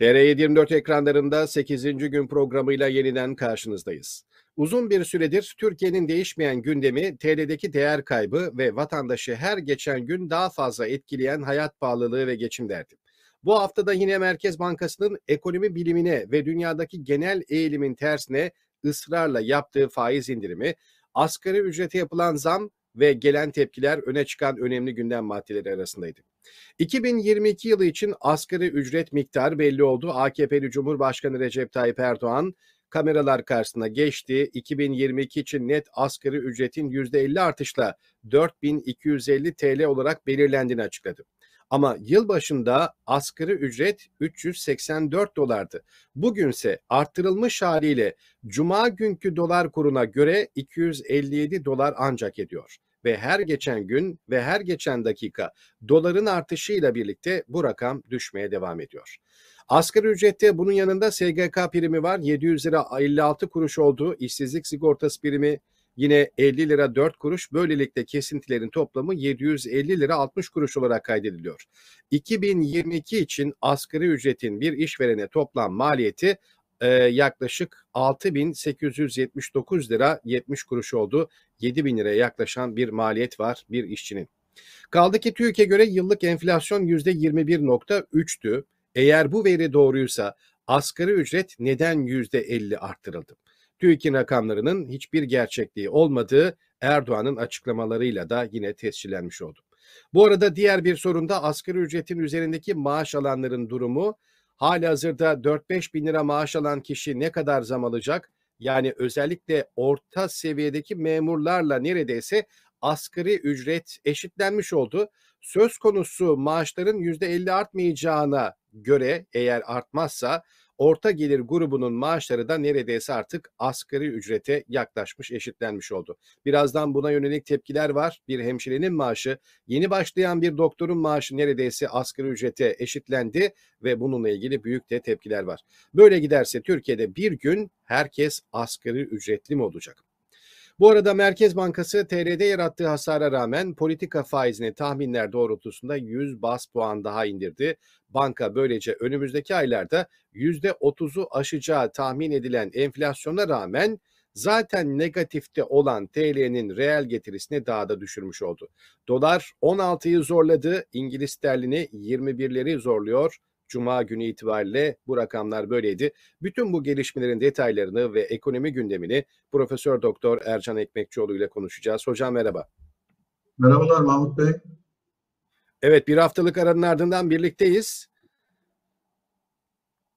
TR724 ekranlarında 8. gün programıyla yeniden karşınızdayız. Uzun bir süredir Türkiye'nin değişmeyen gündemi TL'deki değer kaybı ve vatandaşı her geçen gün daha fazla etkileyen hayat pahalılığı ve geçim derdi. Bu haftada yine Merkez Bankası'nın ekonomi bilimine ve dünyadaki genel eğilimin tersine ısrarla yaptığı faiz indirimi, asgari ücrete yapılan zam ve gelen tepkiler öne çıkan önemli gündem maddeleri arasındaydı. 2022 yılı için asgari ücret miktarı belli oldu. AKP'li Cumhurbaşkanı Recep Tayyip Erdoğan kameralar karşısına geçti. 2022 için net asgari ücretin %50 artışla 4250 TL olarak belirlendiğini açıkladı. Ama yıl başında asgari ücret 384 dolardı. Bugünse arttırılmış haliyle cuma günkü dolar kuruna göre 257 dolar ancak ediyor ve her geçen gün ve her geçen dakika doların artışıyla birlikte bu rakam düşmeye devam ediyor. Asgari ücrette bunun yanında SGK primi var. 700 lira 56 kuruş oldu. İşsizlik sigortası primi yine 50 lira 4 kuruş. Böylelikle kesintilerin toplamı 750 lira 60 kuruş olarak kaydediliyor. 2022 için asgari ücretin bir işverene toplam maliyeti e, yaklaşık 6879 lira 70 kuruş oldu. 7000 liraya yaklaşan bir maliyet var bir işçinin. Kaldı ki TÜİK'e göre yıllık enflasyon %21.3'tü. Eğer bu veri doğruysa asgari ücret neden %50 arttırıldı? TÜİK'in rakamlarının hiçbir gerçekliği olmadığı Erdoğan'ın açıklamalarıyla da yine tescillenmiş oldu. Bu arada diğer bir sorun da asgari ücretin üzerindeki maaş alanların durumu. Hali hazırda 4-5 bin lira maaş alan kişi ne kadar zam alacak? Yani özellikle orta seviyedeki memurlarla neredeyse asgari ücret eşitlenmiş oldu. Söz konusu maaşların %50 artmayacağına göre eğer artmazsa orta gelir grubunun maaşları da neredeyse artık asgari ücrete yaklaşmış, eşitlenmiş oldu. Birazdan buna yönelik tepkiler var. Bir hemşirenin maaşı, yeni başlayan bir doktorun maaşı neredeyse asgari ücrete eşitlendi ve bununla ilgili büyük de tepkiler var. Böyle giderse Türkiye'de bir gün herkes asgari ücretli mi olacak? Bu arada Merkez Bankası TL'de yarattığı hasara rağmen politika faizini tahminler doğrultusunda 100 bas puan daha indirdi. Banka böylece önümüzdeki aylarda %30'u aşacağı tahmin edilen enflasyona rağmen zaten negatifte olan TL'nin reel getirisini daha da düşürmüş oldu. Dolar 16'yı zorladı, İngiliz sterlini 21'leri zorluyor. Cuma günü itibariyle bu rakamlar böyleydi. Bütün bu gelişmelerin detaylarını ve ekonomi gündemini Profesör Doktor Ercan Ekmekçioğlu ile konuşacağız. Hocam merhaba. Merhabalar Mahmut Bey. Evet bir haftalık aranın ardından birlikteyiz.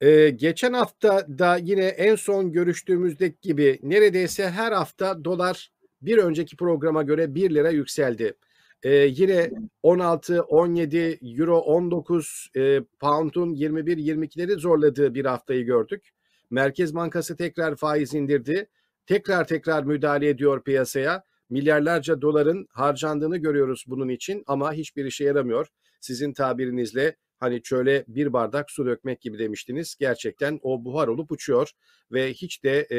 Ee, geçen hafta da yine en son görüştüğümüzdeki gibi neredeyse her hafta dolar bir önceki programa göre 1 lira yükseldi. Ee, yine 16, 17, Euro 19, e, Pound'un 21-22'leri zorladığı bir haftayı gördük. Merkez Bankası tekrar faiz indirdi. Tekrar tekrar müdahale ediyor piyasaya. Milyarlarca doların harcandığını görüyoruz bunun için ama hiçbir işe yaramıyor. Sizin tabirinizle hani şöyle bir bardak su dökmek gibi demiştiniz. Gerçekten o buhar olup uçuyor ve hiç de e,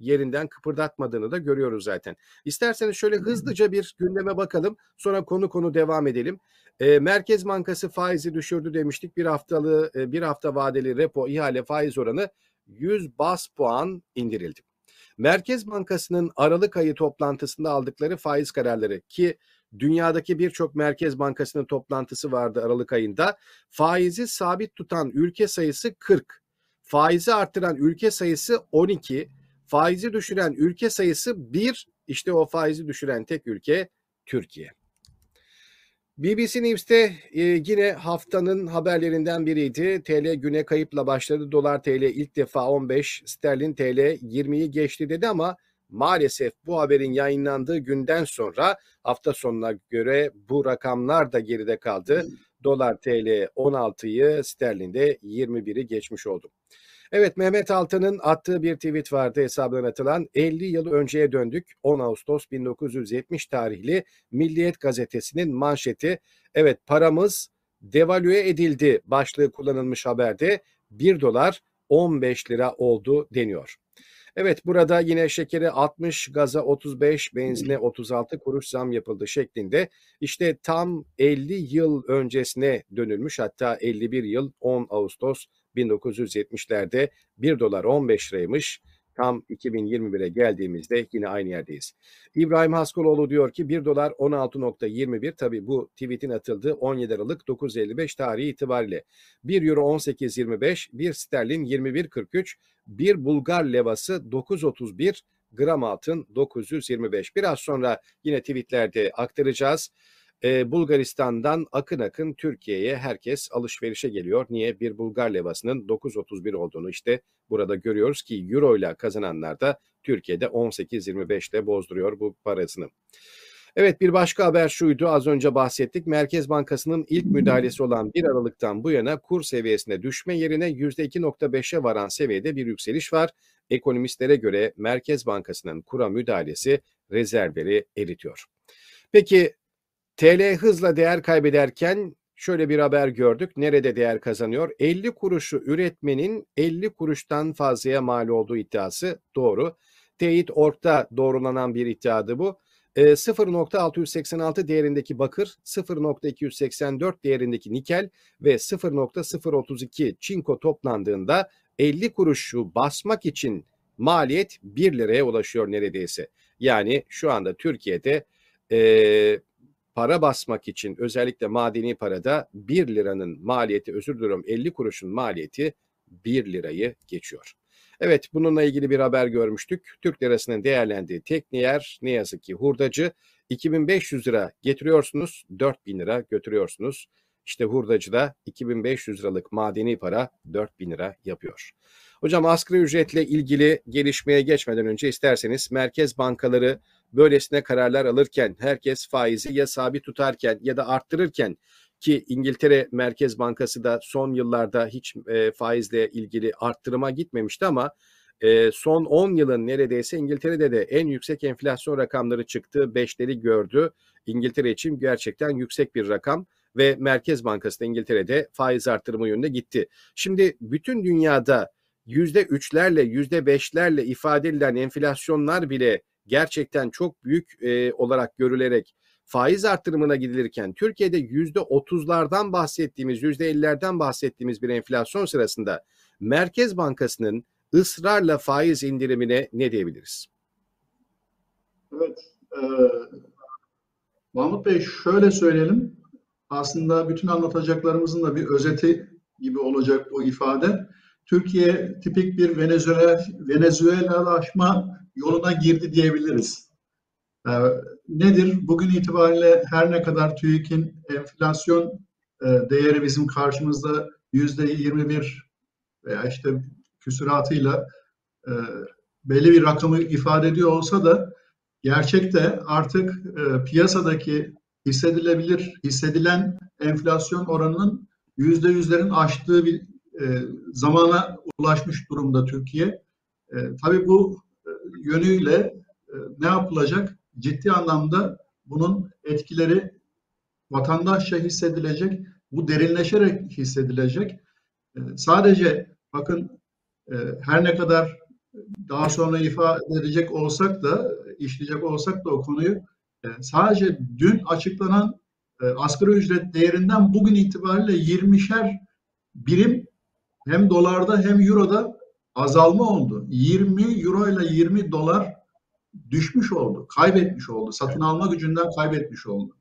yerinden kıpırdatmadığını da görüyoruz zaten. İsterseniz şöyle hızlıca bir gündeme bakalım. Sonra konu konu devam edelim. E, Merkez Bankası faizi düşürdü demiştik. Bir haftalı e, bir hafta vadeli repo ihale faiz oranı 100 bas puan indirildi. Merkez Bankası'nın Aralık ayı toplantısında aldıkları faiz kararları ki dünyadaki birçok merkez bankasının toplantısı vardı Aralık ayında. Faizi sabit tutan ülke sayısı 40. Faizi arttıran ülke sayısı 12. Faizi düşüren ülke sayısı 1. İşte o faizi düşüren tek ülke Türkiye. BBC News'te e, yine haftanın haberlerinden biriydi. TL güne kayıpla başladı. Dolar TL ilk defa 15, sterlin TL 20'yi geçti dedi ama maalesef bu haberin yayınlandığı günden sonra hafta sonuna göre bu rakamlar da geride kaldı. Dolar TL 16'yı, sterlinde 21'i geçmiş oldu. Evet Mehmet Altan'ın attığı bir tweet vardı hesabından atılan 50 yıl önceye döndük 10 Ağustos 1970 tarihli Milliyet gazetesinin manşeti evet paramız devalüe edildi başlığı kullanılmış haberde 1 dolar 15 lira oldu deniyor. Evet burada yine şekeri 60, gaza 35, benzine 36 kuruş zam yapıldı şeklinde. İşte tam 50 yıl öncesine dönülmüş hatta 51 yıl 10 Ağustos 1970'lerde 1 dolar 15 liraymış. Tam 2021'e geldiğimizde yine aynı yerdeyiz. İbrahim Haskoloğlu diyor ki 1 dolar 16.21 tabi bu tweetin atıldığı 17 Aralık 9.55 tarihi itibariyle 1 euro 18.25, 1 sterlin 21.43, 1 Bulgar levası 9.31, gram altın 925. Biraz sonra yine tweetlerde aktaracağız. Ee, Bulgaristan'dan akın akın Türkiye'ye herkes alışverişe geliyor. Niye? Bir Bulgar levasının 9.31 olduğunu işte burada görüyoruz ki Euro ile kazananlar da Türkiye'de 18.25 ile bozduruyor bu parasını. Evet bir başka haber şuydu az önce bahsettik. Merkez Bankası'nın ilk müdahalesi olan 1 Aralık'tan bu yana kur seviyesine düşme yerine %2.5'e varan seviyede bir yükseliş var. Ekonomistlere göre Merkez Bankası'nın kura müdahalesi rezervleri eritiyor. Peki TL hızla değer kaybederken şöyle bir haber gördük. Nerede değer kazanıyor? 50 kuruşu üretmenin 50 kuruştan fazlaya mal olduğu iddiası doğru. Teyit Ork'ta doğrulanan bir iddiadı bu. 0.686 ee, değerindeki bakır, 0.284 değerindeki nikel ve 0.032 çinko toplandığında 50 kuruşu basmak için maliyet 1 liraya ulaşıyor neredeyse. Yani şu anda Türkiye'de para basmak için özellikle madeni parada 1 liranın maliyeti özür diliyorum 50 kuruşun maliyeti 1 lirayı geçiyor. Evet bununla ilgili bir haber görmüştük. Türk lirasının değerlendiği tekniğer ne yazık ki hurdacı 2500 lira getiriyorsunuz 4000 lira götürüyorsunuz. İşte hurdacıda 2500 liralık madeni para 4000 lira yapıyor. Hocam asgari ücretle ilgili gelişmeye geçmeden önce isterseniz merkez bankaları böylesine kararlar alırken herkes faizi ya sabit tutarken ya da arttırırken ki İngiltere Merkez Bankası da son yıllarda hiç e, faizle ilgili arttırıma gitmemişti ama e, son 10 yılın neredeyse İngiltere'de de en yüksek enflasyon rakamları çıktı. Beşleri gördü. İngiltere için gerçekten yüksek bir rakam ve Merkez Bankası da İngiltere'de faiz arttırımı yönünde gitti. Şimdi bütün dünyada yüzde üçlerle yüzde beşlerle ifade edilen enflasyonlar bile gerçekten çok büyük e, olarak görülerek faiz arttırımına gidilirken Türkiye'de yüzde otuzlardan bahsettiğimiz, yüzde ellilerden bahsettiğimiz bir enflasyon sırasında Merkez Bankası'nın ısrarla faiz indirimine ne diyebiliriz? Evet, e, Mahmut Bey şöyle söyleyelim. Aslında bütün anlatacaklarımızın da bir özeti gibi olacak bu ifade. Türkiye tipik bir Venezuela Venezuelalaşma yoluna girdi diyebiliriz. Ee, nedir? Bugün itibariyle her ne kadar TÜİK'in enflasyon e, değeri bizim karşımızda yüzde 21 veya işte küsuratıyla e, belli bir rakamı ifade ediyor olsa da gerçekte artık e, piyasadaki hissedilebilir, hissedilen enflasyon oranının yüzde yüzlerin aştığı bir e, zamana ulaşmış durumda Türkiye. E, tabii bu e, yönüyle e, ne yapılacak? Ciddi anlamda bunun etkileri vatandaşça hissedilecek, bu derinleşerek hissedilecek. E, sadece bakın e, her ne kadar daha sonra ifade edecek olsak da, işleyecek olsak da o konuyu sadece dün açıklanan e, asgari ücret değerinden bugün itibariyle 20'şer birim hem dolarda hem euroda azalma oldu. 20 euro ile 20 dolar düşmüş oldu, kaybetmiş oldu. Satın alma gücünden kaybetmiş oldu.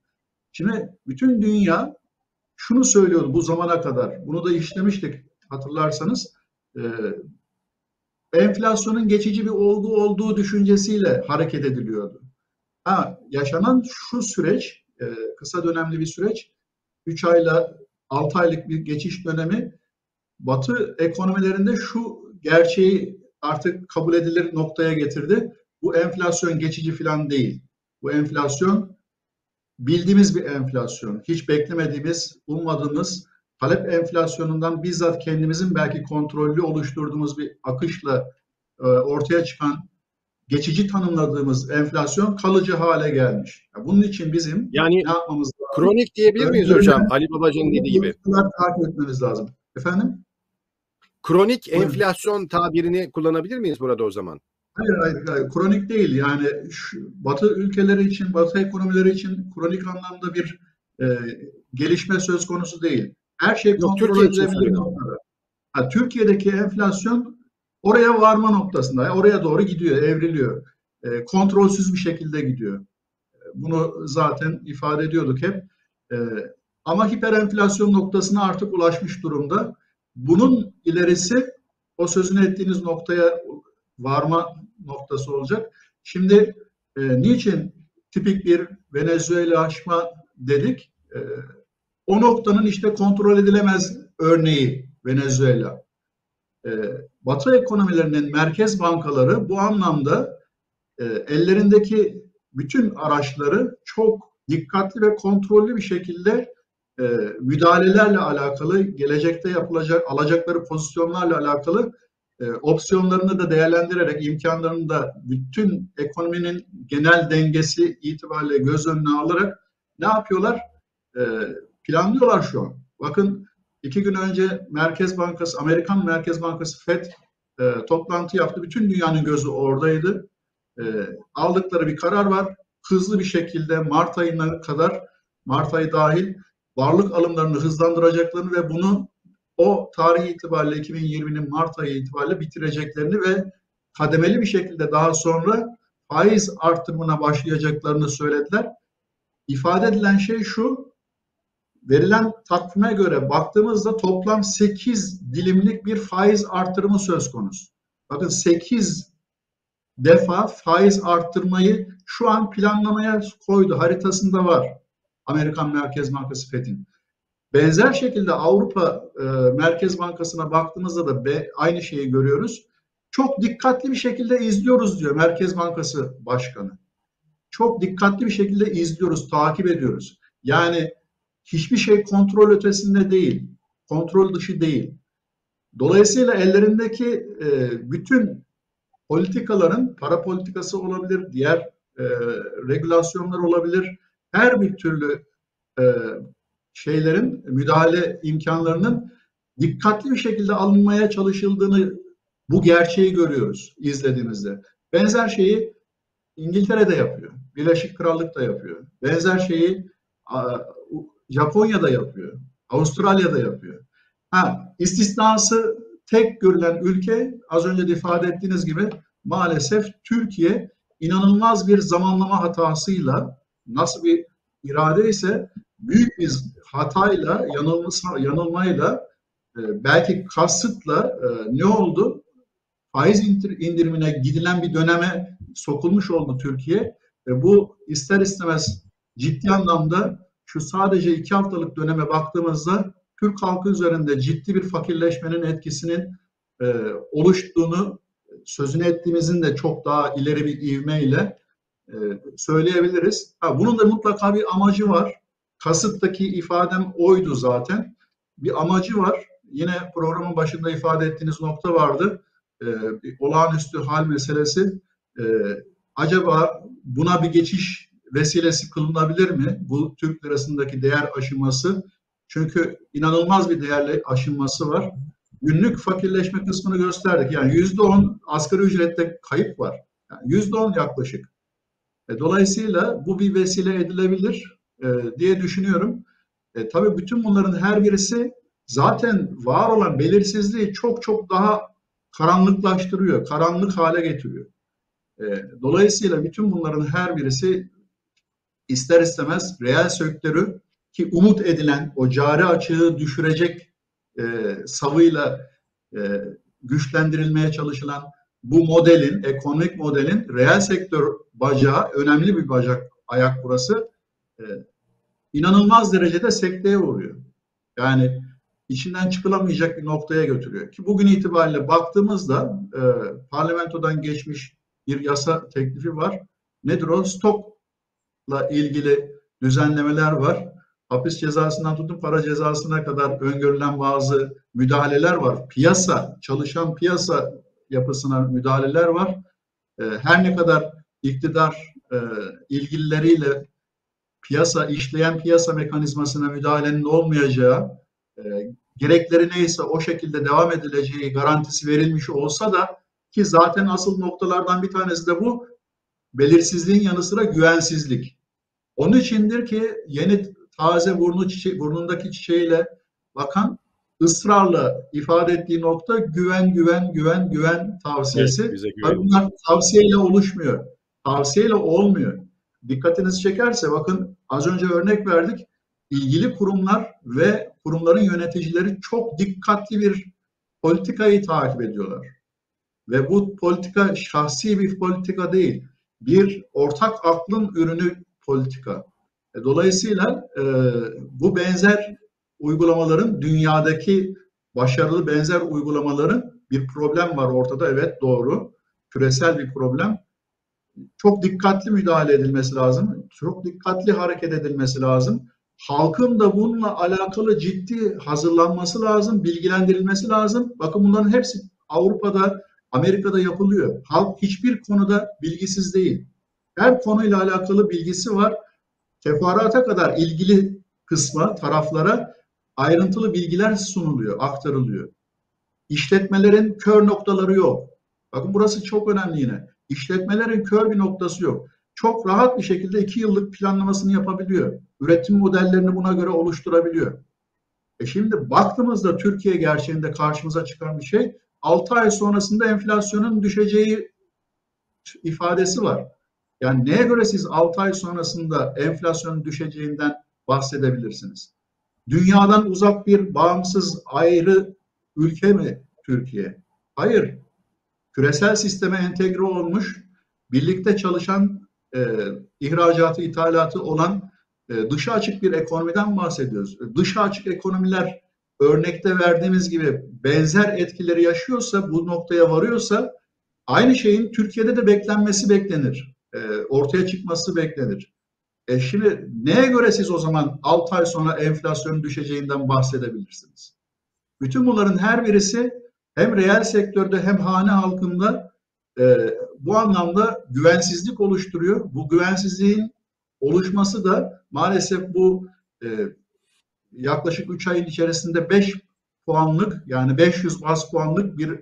Şimdi bütün dünya şunu söylüyordu bu zamana kadar. Bunu da işlemiştik hatırlarsanız. E, enflasyonun geçici bir olgu olduğu düşüncesiyle hareket ediliyordu. Ha, yaşanan şu süreç, e, kısa dönemli bir süreç, 3 ayla 6 aylık bir geçiş dönemi Batı ekonomilerinde şu gerçeği artık kabul edilir noktaya getirdi. Bu enflasyon geçici falan değil. Bu enflasyon bildiğimiz bir enflasyon. Hiç beklemediğimiz, ummadığımız talep enflasyonundan bizzat kendimizin belki kontrollü oluşturduğumuz bir akışla e, ortaya çıkan geçici tanımladığımız enflasyon kalıcı hale gelmiş. Bunun için bizim yani ne yapmamız lazım? Kronik diyebilir miyiz hocam? Ali Babacan'ın dediği gibi. Takip etmemiz lazım. Efendim? Kronik Buyurun. enflasyon tabirini kullanabilir miyiz burada o zaman? Hayır, hayır, hayır. kronik değil. Yani şu, Batı ülkeleri için, Batı ekonomileri için kronik anlamda bir e, gelişme söz konusu değil. Her şey kontrol edilebilir noktada. Ha, Türkiye'deki enflasyon oraya varma noktasında, oraya doğru gidiyor, evriliyor. E, kontrolsüz bir şekilde gidiyor. Bunu zaten ifade ediyorduk hep. E, ama hiperenflasyon noktasına artık ulaşmış durumda. Bunun ilerisi o sözünü ettiğiniz noktaya varma noktası olacak. Şimdi e, niçin tipik bir Venezuela aşma dedik? E, o noktanın işte kontrol edilemez örneği Venezuela. E, Batı ekonomilerinin merkez bankaları bu anlamda e, ellerindeki bütün araçları çok dikkatli ve kontrollü bir şekilde e, müdahalelerle alakalı, gelecekte yapılacak, alacakları pozisyonlarla alakalı e, opsiyonlarını da değerlendirerek, imkanlarını da bütün ekonominin genel dengesi itibariyle göz önüne alarak ne yapıyorlar? E, planlıyorlar şu an. Bakın iki gün önce Merkez Bankası, Amerikan Merkez Bankası FED e, toplantı yaptı. Bütün dünyanın gözü oradaydı. E, aldıkları bir karar var. Hızlı bir şekilde Mart ayına kadar, Mart ayı dahil varlık alımlarını hızlandıracaklarını ve bunu o tarih itibariyle 2020'nin Mart ayı itibariyle bitireceklerini ve kademeli bir şekilde daha sonra faiz artırımına başlayacaklarını söylediler. İfade edilen şey şu, verilen takvime göre baktığımızda toplam 8 dilimlik bir faiz artırımı söz konusu. Bakın 8 defa faiz arttırmayı şu an planlamaya koydu. Haritasında var. Amerikan Merkez Bankası FED'in. Benzer şekilde Avrupa e, Merkez Bankası'na baktığımızda da be, aynı şeyi görüyoruz. Çok dikkatli bir şekilde izliyoruz diyor Merkez Bankası Başkanı. Çok dikkatli bir şekilde izliyoruz, takip ediyoruz. Yani hiçbir şey kontrol ötesinde değil, kontrol dışı değil. Dolayısıyla ellerindeki e, bütün politikaların para politikası olabilir, diğer e, regülasyonlar olabilir. Her bir türlü e, şeylerin müdahale imkanlarının dikkatli bir şekilde alınmaya çalışıldığını bu gerçeği görüyoruz izlediğimizde. Benzer şeyi İngiltere de yapıyor. Birleşik Krallık da yapıyor. Benzer şeyi Japonya da yapıyor. Avustralya da yapıyor. Ha, istisnası tek görülen ülke az önce de ifade ettiğiniz gibi maalesef Türkiye inanılmaz bir zamanlama hatasıyla nasıl bir irade ise büyük bir hatayla, yanılma, yanılmayla e, belki kasıtla e, ne oldu? Faiz indirimine gidilen bir döneme sokulmuş oldu Türkiye. Ve bu ister istemez ciddi anlamda şu sadece iki haftalık döneme baktığımızda Türk halkı üzerinde ciddi bir fakirleşmenin etkisinin e, oluştuğunu sözünü ettiğimizin de çok daha ileri bir ivmeyle e, söyleyebiliriz. Ha, bunun da mutlaka bir amacı var. Kasıttaki ifadem oydu zaten. Bir amacı var. Yine programın başında ifade ettiğiniz nokta vardı. E, olağanüstü hal meselesi. E, acaba buna bir geçiş vesilesi kılınabilir mi? Bu Türk lirasındaki değer aşınması. Çünkü inanılmaz bir değerli aşınması var. Günlük fakirleşme kısmını gösterdik. Yani yüzde on asgari ücrette kayıp var. Yüzde yani on yaklaşık. E, dolayısıyla bu bir vesile edilebilir e, diye düşünüyorum. E, tabii bütün bunların her birisi zaten var olan belirsizliği çok çok daha karanlıklaştırıyor, karanlık hale getiriyor. E, dolayısıyla bütün bunların her birisi ister istemez reel sektörü ki umut edilen o cari açığı düşürecek e, savıyla e, güçlendirilmeye çalışılan bu modelin, ekonomik modelin reel sektör bacağı, önemli bir bacak, ayak burası, e, inanılmaz derecede sekteye uğruyor. Yani içinden çıkılamayacak bir noktaya götürüyor. Ki bugün itibariyle baktığımızda e, parlamentodan geçmiş bir yasa teklifi var. Nedir o? Stokla ilgili düzenlemeler var. Hapis cezasından tutun para cezasına kadar öngörülen bazı müdahaleler var. Piyasa, çalışan piyasa yapısına müdahaleler var. E, her ne kadar iktidar e, ilgilileriyle piyasa, işleyen piyasa mekanizmasına müdahalenin olmayacağı, e, gerekleri neyse o şekilde devam edileceği garantisi verilmiş olsa da ki zaten asıl noktalardan bir tanesi de bu belirsizliğin yanı sıra güvensizlik. Onun içindir ki yeni taze burnu çiçe burnundaki çiçeğiyle bakan ısrarla ifade ettiği nokta güven, güven, güven, güven tavsiyesi. Evet, bize bunlar tavsiyeyle oluşmuyor. Tavsiyeyle olmuyor. Dikkatinizi çekerse bakın az önce örnek verdik. İlgili kurumlar ve kurumların yöneticileri çok dikkatli bir politikayı takip ediyorlar. Ve bu politika şahsi bir politika değil. Bir ortak aklın ürünü politika. E, Dolayısıyla e, bu benzer uygulamaların dünyadaki başarılı benzer uygulamaların bir problem var ortada. Evet doğru. Küresel bir problem. Çok dikkatli müdahale edilmesi lazım. Çok dikkatli hareket edilmesi lazım. Halkın da bununla alakalı ciddi hazırlanması lazım, bilgilendirilmesi lazım. Bakın bunların hepsi Avrupa'da, Amerika'da yapılıyor. Halk hiçbir konuda bilgisiz değil. Her konuyla alakalı bilgisi var. Teferruata kadar ilgili kısma, taraflara ayrıntılı bilgiler sunuluyor, aktarılıyor. İşletmelerin kör noktaları yok. Bakın burası çok önemli yine. İşletmelerin kör bir noktası yok. Çok rahat bir şekilde iki yıllık planlamasını yapabiliyor. Üretim modellerini buna göre oluşturabiliyor. E şimdi baktığımızda Türkiye gerçeğinde karşımıza çıkan bir şey 6 ay sonrasında enflasyonun düşeceği ifadesi var. Yani neye göre siz 6 ay sonrasında enflasyonun düşeceğinden bahsedebilirsiniz? Dünyadan uzak bir bağımsız ayrı ülke mi Türkiye? Hayır. Küresel sisteme entegre olmuş, birlikte çalışan, e, ihracatı, ithalatı olan e, dışa açık bir ekonomiden bahsediyoruz. Dışa açık ekonomiler örnekte verdiğimiz gibi benzer etkileri yaşıyorsa, bu noktaya varıyorsa aynı şeyin Türkiye'de de beklenmesi beklenir. E, ortaya çıkması beklenir. E şimdi neye göre siz o zaman 6 ay sonra enflasyonun düşeceğinden bahsedebilirsiniz? Bütün bunların her birisi hem reel sektörde hem hane halkında e, bu anlamda güvensizlik oluşturuyor. Bu güvensizliğin oluşması da maalesef bu e, yaklaşık 3 ayın içerisinde 5 puanlık yani 500 bas puanlık bir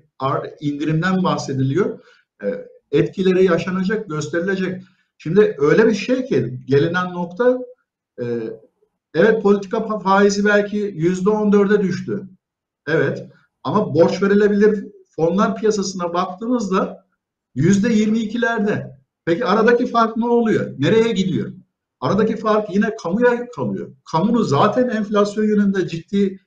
indirimden bahsediliyor. E, etkileri yaşanacak, gösterilecek. Şimdi öyle bir şey ki gelinen nokta e, evet politika faizi belki yüzde on dörde düştü. Evet ama borç verilebilir fonlar piyasasına baktığımızda yüzde yirmi ikilerde. Peki aradaki fark ne oluyor? Nereye gidiyor? Aradaki fark yine kamuya kalıyor. Kamunun zaten enflasyon yönünde ciddi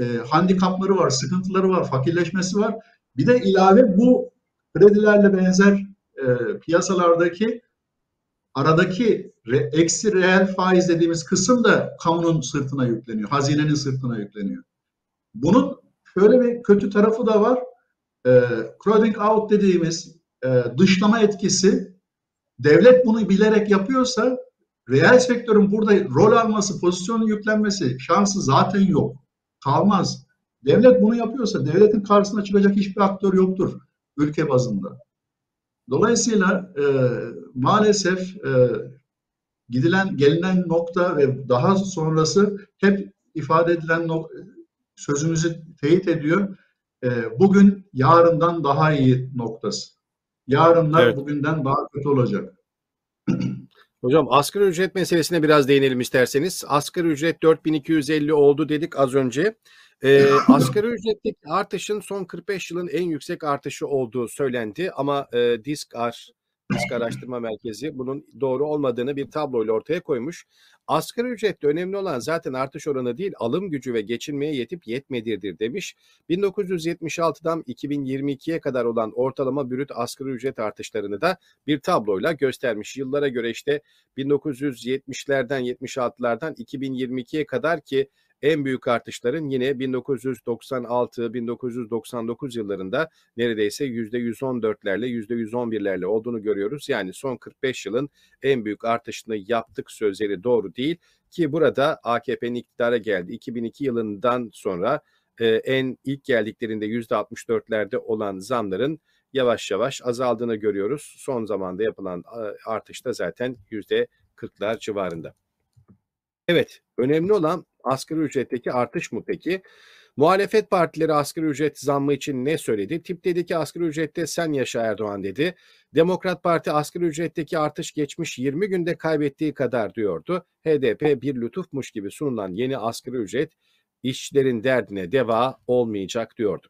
e, handikapları var, sıkıntıları var, fakirleşmesi var. Bir de ilave bu kredilerle benzer e, piyasalardaki aradaki re, eksi reel faiz dediğimiz kısım da kamunun sırtına yükleniyor, hazinenin sırtına yükleniyor. Bunun şöyle bir kötü tarafı da var. E, crowding out dediğimiz e, dışlama etkisi devlet bunu bilerek yapıyorsa reel sektörün burada rol alması, pozisyonun yüklenmesi şansı zaten yok. Kalmaz. Devlet bunu yapıyorsa devletin karşısına çıkacak hiçbir aktör yoktur ülke bazında. Dolayısıyla e, maalesef e, gidilen gelinen nokta ve daha sonrası hep ifade edilen sözümüzü teyit ediyor. E, bugün yarından daha iyi noktası. Yarınlar evet. bugünden daha kötü olacak. Hocam asgari ücret meselesine biraz değinelim isterseniz. Asgari ücret 4250 oldu dedik az önce. E, asgari ücretteki artışın son 45 yılın en yüksek artışı olduğu söylendi ama e, DİSKAR, DİSK Araştırma Merkezi bunun doğru olmadığını bir tabloyla ortaya koymuş. Asgari ücrette önemli olan zaten artış oranı değil alım gücü ve geçinmeye yetip yetmediğidir demiş. 1976'dan 2022'ye kadar olan ortalama bürüt asgari ücret artışlarını da bir tabloyla göstermiş. Yıllara göre işte 1970'lerden 76'lardan 2022'ye kadar ki en büyük artışların yine 1996-1999 yıllarında neredeyse %114'lerle %111'lerle olduğunu görüyoruz. Yani son 45 yılın en büyük artışını yaptık sözleri doğru değil ki burada AKP'nin iktidara geldi. 2002 yılından sonra e, en ilk geldiklerinde %64'lerde olan zamların yavaş yavaş azaldığını görüyoruz. Son zamanda yapılan artış da zaten %40'lar civarında. Evet, önemli olan asgari ücretteki artış mı peki? Muhalefet partileri asgari ücret zammı için ne söyledi? Tip dedi ki asgari ücrette sen yaşa Erdoğan dedi. Demokrat Parti asgari ücretteki artış geçmiş 20 günde kaybettiği kadar diyordu. HDP bir lütufmuş gibi sunulan yeni asgari ücret işçilerin derdine deva olmayacak diyordu.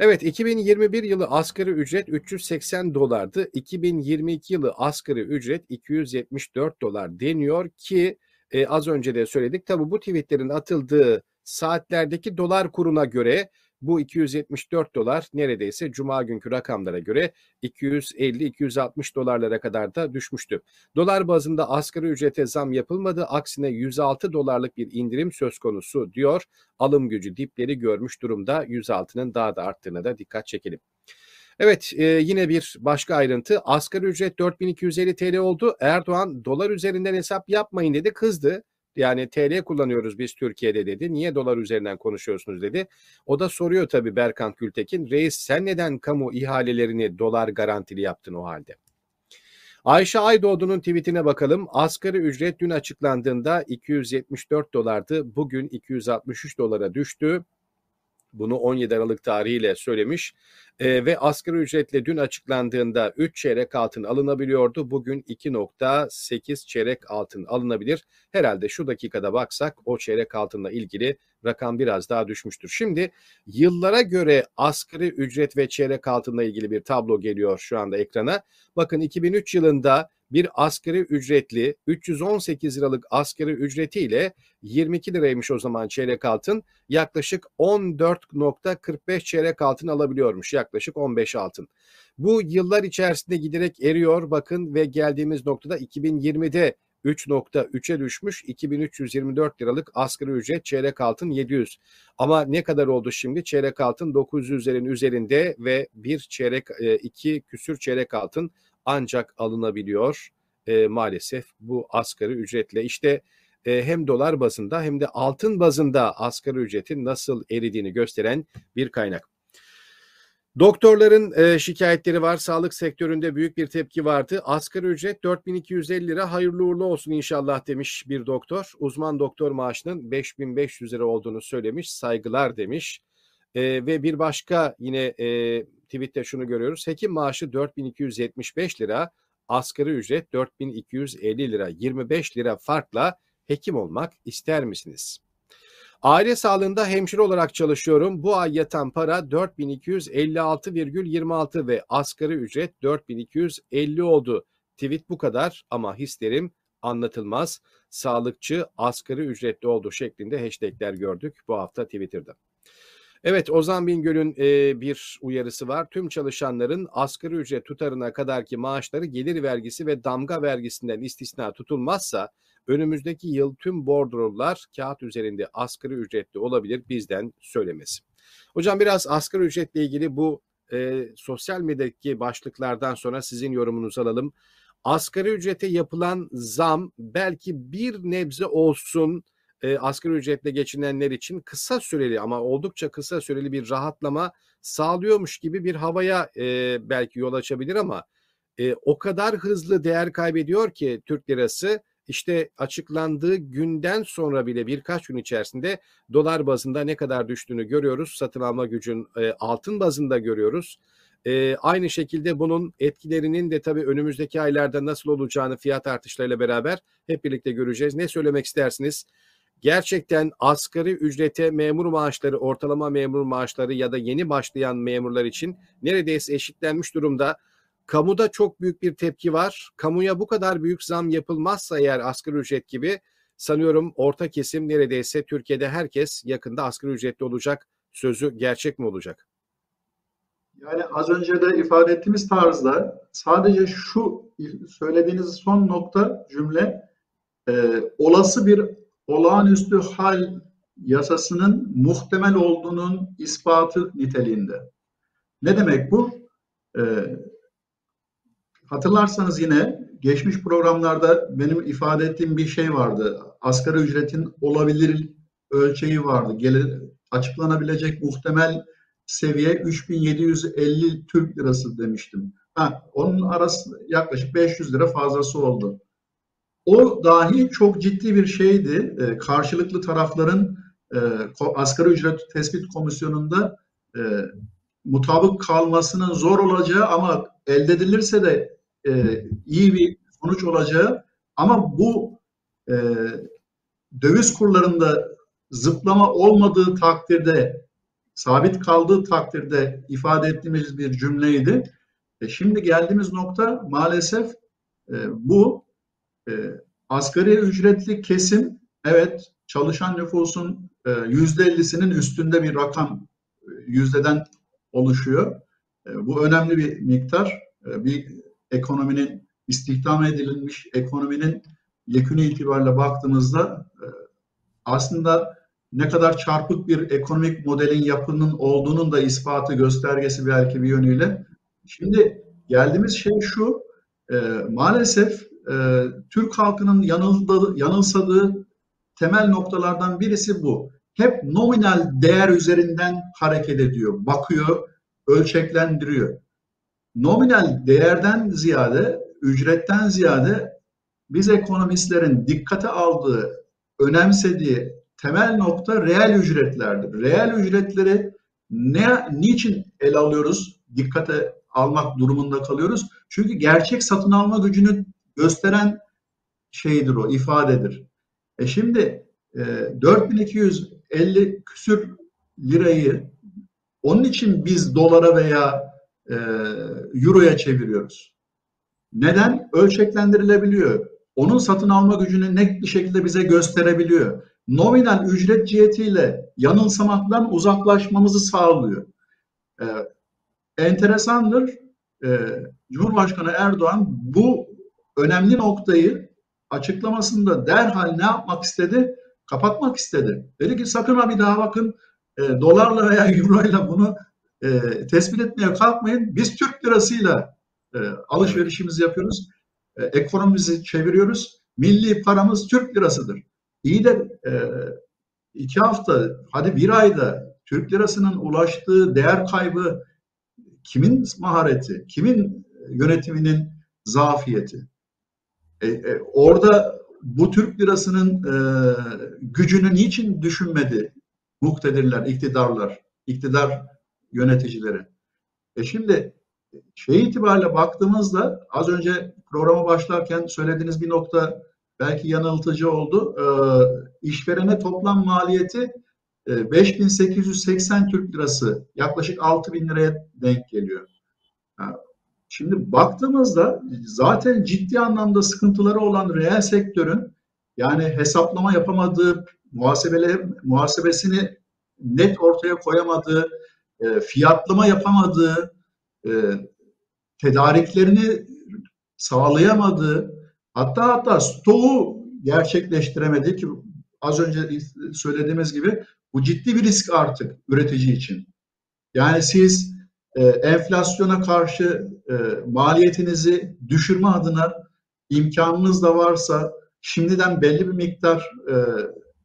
Evet 2021 yılı asgari ücret 380 dolardı. 2022 yılı asgari ücret 274 dolar deniyor ki e, az önce de söyledik. Tabi bu tweetlerin atıldığı saatlerdeki dolar kuruna göre bu 274 dolar neredeyse cuma günkü rakamlara göre 250-260 dolarlara kadar da düşmüştü. Dolar bazında asgari ücrete zam yapılmadı. Aksine 106 dolarlık bir indirim söz konusu diyor. Alım gücü dipleri görmüş durumda. 106'nın daha da arttığına da dikkat çekelim. Evet e, yine bir başka ayrıntı asgari ücret 4250 TL oldu. Erdoğan dolar üzerinden hesap yapmayın dedi kızdı. Yani TL kullanıyoruz biz Türkiye'de dedi. Niye dolar üzerinden konuşuyorsunuz dedi. O da soruyor tabii Berkant Gültekin. Reis sen neden kamu ihalelerini dolar garantili yaptın o halde? Ayşe Aydoğdu'nun tweetine bakalım. Asgari ücret dün açıklandığında 274 dolardı. Bugün 263 dolara düştü. Bunu 17 Aralık tarihiyle söylemiş e, ve asgari ücretle dün açıklandığında 3 çeyrek altın alınabiliyordu. Bugün 2.8 çeyrek altın alınabilir. Herhalde şu dakikada baksak o çeyrek altınla ilgili rakam biraz daha düşmüştür. Şimdi yıllara göre asgari ücret ve çeyrek altınla ilgili bir tablo geliyor şu anda ekrana. Bakın 2003 yılında bir asgari ücretli 318 liralık asgari ücretiyle 22 liraymış o zaman çeyrek altın yaklaşık 14.45 çeyrek altın alabiliyormuş yaklaşık 15 altın. Bu yıllar içerisinde giderek eriyor bakın ve geldiğimiz noktada 2020'de 3.3'e düşmüş 2324 liralık asgari ücret çeyrek altın 700. Ama ne kadar oldu şimdi? Çeyrek altın 900'lerin üzerinde ve bir çeyrek e, iki küsür çeyrek altın ancak alınabiliyor e, maalesef bu asgari ücretle. İşte e, hem dolar bazında hem de altın bazında asgari ücretin nasıl eridiğini gösteren bir kaynak. Doktorların e, şikayetleri var. Sağlık sektöründe büyük bir tepki vardı. Asgari ücret 4250 lira hayırlı uğurlu olsun inşallah demiş bir doktor. Uzman doktor maaşının 5500 lira olduğunu söylemiş. Saygılar demiş. E, ve bir başka yine e, tweette şunu görüyoruz. Hekim maaşı 4275 lira, asgari ücret 4250 lira. 25 lira farkla hekim olmak ister misiniz? Aile sağlığında hemşire olarak çalışıyorum. Bu ay yatan para 4256,26 ve asgari ücret 4250 oldu. Tweet bu kadar ama hislerim anlatılmaz. Sağlıkçı asgari ücretli oldu şeklinde hashtagler gördük bu hafta Twitter'da. Evet Ozan Bingöl'ün e, bir uyarısı var. Tüm çalışanların asgari ücret tutarına kadarki maaşları gelir vergisi ve damga vergisinden istisna tutulmazsa önümüzdeki yıl tüm bordrolar kağıt üzerinde asgari ücretli olabilir bizden söylemesi. Hocam biraz asgari ücretle ilgili bu e, sosyal medyadaki başlıklardan sonra sizin yorumunuzu alalım. Asgari ücrete yapılan zam belki bir nebze olsun e, asgari ücretle geçinenler için kısa süreli ama oldukça kısa süreli bir rahatlama sağlıyormuş gibi bir havaya e, belki yol açabilir ama e, o kadar hızlı değer kaybediyor ki Türk lirası işte açıklandığı günden sonra bile birkaç gün içerisinde dolar bazında ne kadar düştüğünü görüyoruz. Satın alma gücün e, altın bazında görüyoruz. E, aynı şekilde bunun etkilerinin de tabii önümüzdeki aylarda nasıl olacağını fiyat artışlarıyla beraber hep birlikte göreceğiz. Ne söylemek istersiniz? Gerçekten asgari ücrete memur maaşları, ortalama memur maaşları ya da yeni başlayan memurlar için neredeyse eşitlenmiş durumda. Kamuda çok büyük bir tepki var. Kamuya bu kadar büyük zam yapılmazsa eğer asgari ücret gibi sanıyorum orta kesim neredeyse Türkiye'de herkes yakında asgari ücretli olacak sözü gerçek mi olacak? Yani az önce de ifade ettiğimiz tarzda sadece şu söylediğiniz son nokta cümle e, olası bir olağanüstü hal yasasının muhtemel olduğunun ispatı niteliğinde. Ne demek bu? Ee, hatırlarsanız yine geçmiş programlarda benim ifade ettiğim bir şey vardı. Asgari ücretin olabilir ölçeği vardı. Gelir, açıklanabilecek muhtemel seviye 3750 Türk lirası demiştim. Ha, onun arası yaklaşık 500 lira fazlası oldu. O dahi çok ciddi bir şeydi. E, karşılıklı tarafların e, asgari ücret tespit komisyonunda e, mutabık kalmasının zor olacağı ama elde edilirse de e, iyi bir sonuç olacağı ama bu e, döviz kurlarında zıplama olmadığı takdirde, sabit kaldığı takdirde ifade ettiğimiz bir cümleydi. E şimdi geldiğimiz nokta maalesef e, bu e, asgari ücretli kesim evet çalışan nüfusun e, yüzde ellisinin üstünde bir rakam e, yüzdeden oluşuyor. E, bu önemli bir miktar. Bir ekonominin istihdam edilmiş ekonominin yekünü itibariyle baktığımızda aslında ne kadar çarpık bir ekonomik modelin yapının olduğunun da ispatı göstergesi belki bir yönüyle. Şimdi geldiğimiz şey şu, maalesef Türk halkının yanıldığı, yanılsadığı temel noktalardan birisi bu. Hep nominal değer üzerinden hareket ediyor, bakıyor, ölçeklendiriyor. Nominal değerden ziyade, ücretten ziyade biz ekonomistlerin dikkate aldığı, önemsediği temel nokta reel ücretlerdir. Reel ücretleri ne niçin ele alıyoruz? Dikkate almak durumunda kalıyoruz. Çünkü gerçek satın alma gücünü gösteren şeydir o, ifadedir. E şimdi e, 4250 küsür lirayı onun için biz dolara veya e, euroya çeviriyoruz. Neden? Ölçeklendirilebiliyor. Onun satın alma gücünü net bir şekilde bize gösterebiliyor. Nominal ücret cihetiyle yanılsamaktan uzaklaşmamızı sağlıyor. Ee, enteresandır. Ee, Cumhurbaşkanı Erdoğan bu önemli noktayı açıklamasında derhal ne yapmak istedi? Kapatmak istedi. Dedi ki sakın ha bir daha bakın e, dolarla veya euroyla bunu e, tespit etmeye kalkmayın. Biz Türk lirasıyla e, alışverişimizi yapıyoruz. E, ekonomimizi çeviriyoruz. Milli paramız Türk lirasıdır. İyi de e, iki hafta, hadi bir ayda Türk lirasının ulaştığı değer kaybı kimin mahareti, kimin yönetiminin zafiyeti? E, e, orada bu Türk lirasının e, gücünü niçin düşünmedi muktedirler, iktidarlar, iktidar yöneticileri? E şimdi şey itibariyle baktığımızda az önce programa başlarken söylediğiniz bir nokta belki yanıltıcı oldu. E, işverene toplam maliyeti e, 5880 Türk lirası yaklaşık 6000 liraya denk geliyor. Şimdi baktığımızda zaten ciddi anlamda sıkıntıları olan reel sektörün yani hesaplama yapamadığı, muhasebele, muhasebesini net ortaya koyamadığı, e, fiyatlama yapamadığı, e, tedariklerini sağlayamadığı, hatta hatta stoğu gerçekleştiremediği ki az önce söylediğimiz gibi bu ciddi bir risk artık üretici için. Yani siz e, enflasyona karşı e, maliyetinizi düşürme adına imkanınız da varsa şimdiden belli bir miktar e,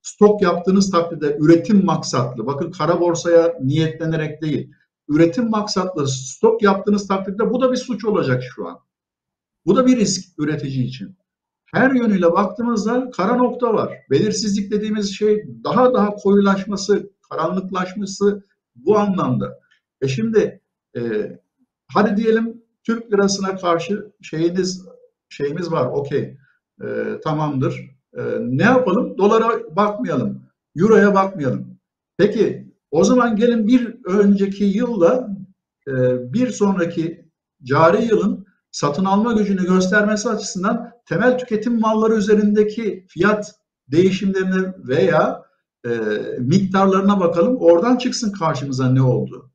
stok yaptığınız takdirde üretim maksatlı, bakın kara borsaya niyetlenerek değil, üretim maksatlı stok yaptığınız takdirde bu da bir suç olacak şu an. Bu da bir risk üretici için. Her yönüyle baktığımızda kara nokta var. Belirsizlik dediğimiz şey daha daha koyulaşması, karanlıklaşması bu anlamda. E şimdi e, hadi diyelim Türk lirasına karşı şeyiniz şeyimiz var. Okey. E, tamamdır. E, ne yapalım? Dolara bakmayalım. Euro'ya bakmayalım. Peki o zaman gelin bir önceki yılla e, bir sonraki cari yılın satın alma gücünü göstermesi açısından temel tüketim malları üzerindeki fiyat değişimlerine veya e, miktarlarına bakalım. Oradan çıksın karşımıza ne oldu.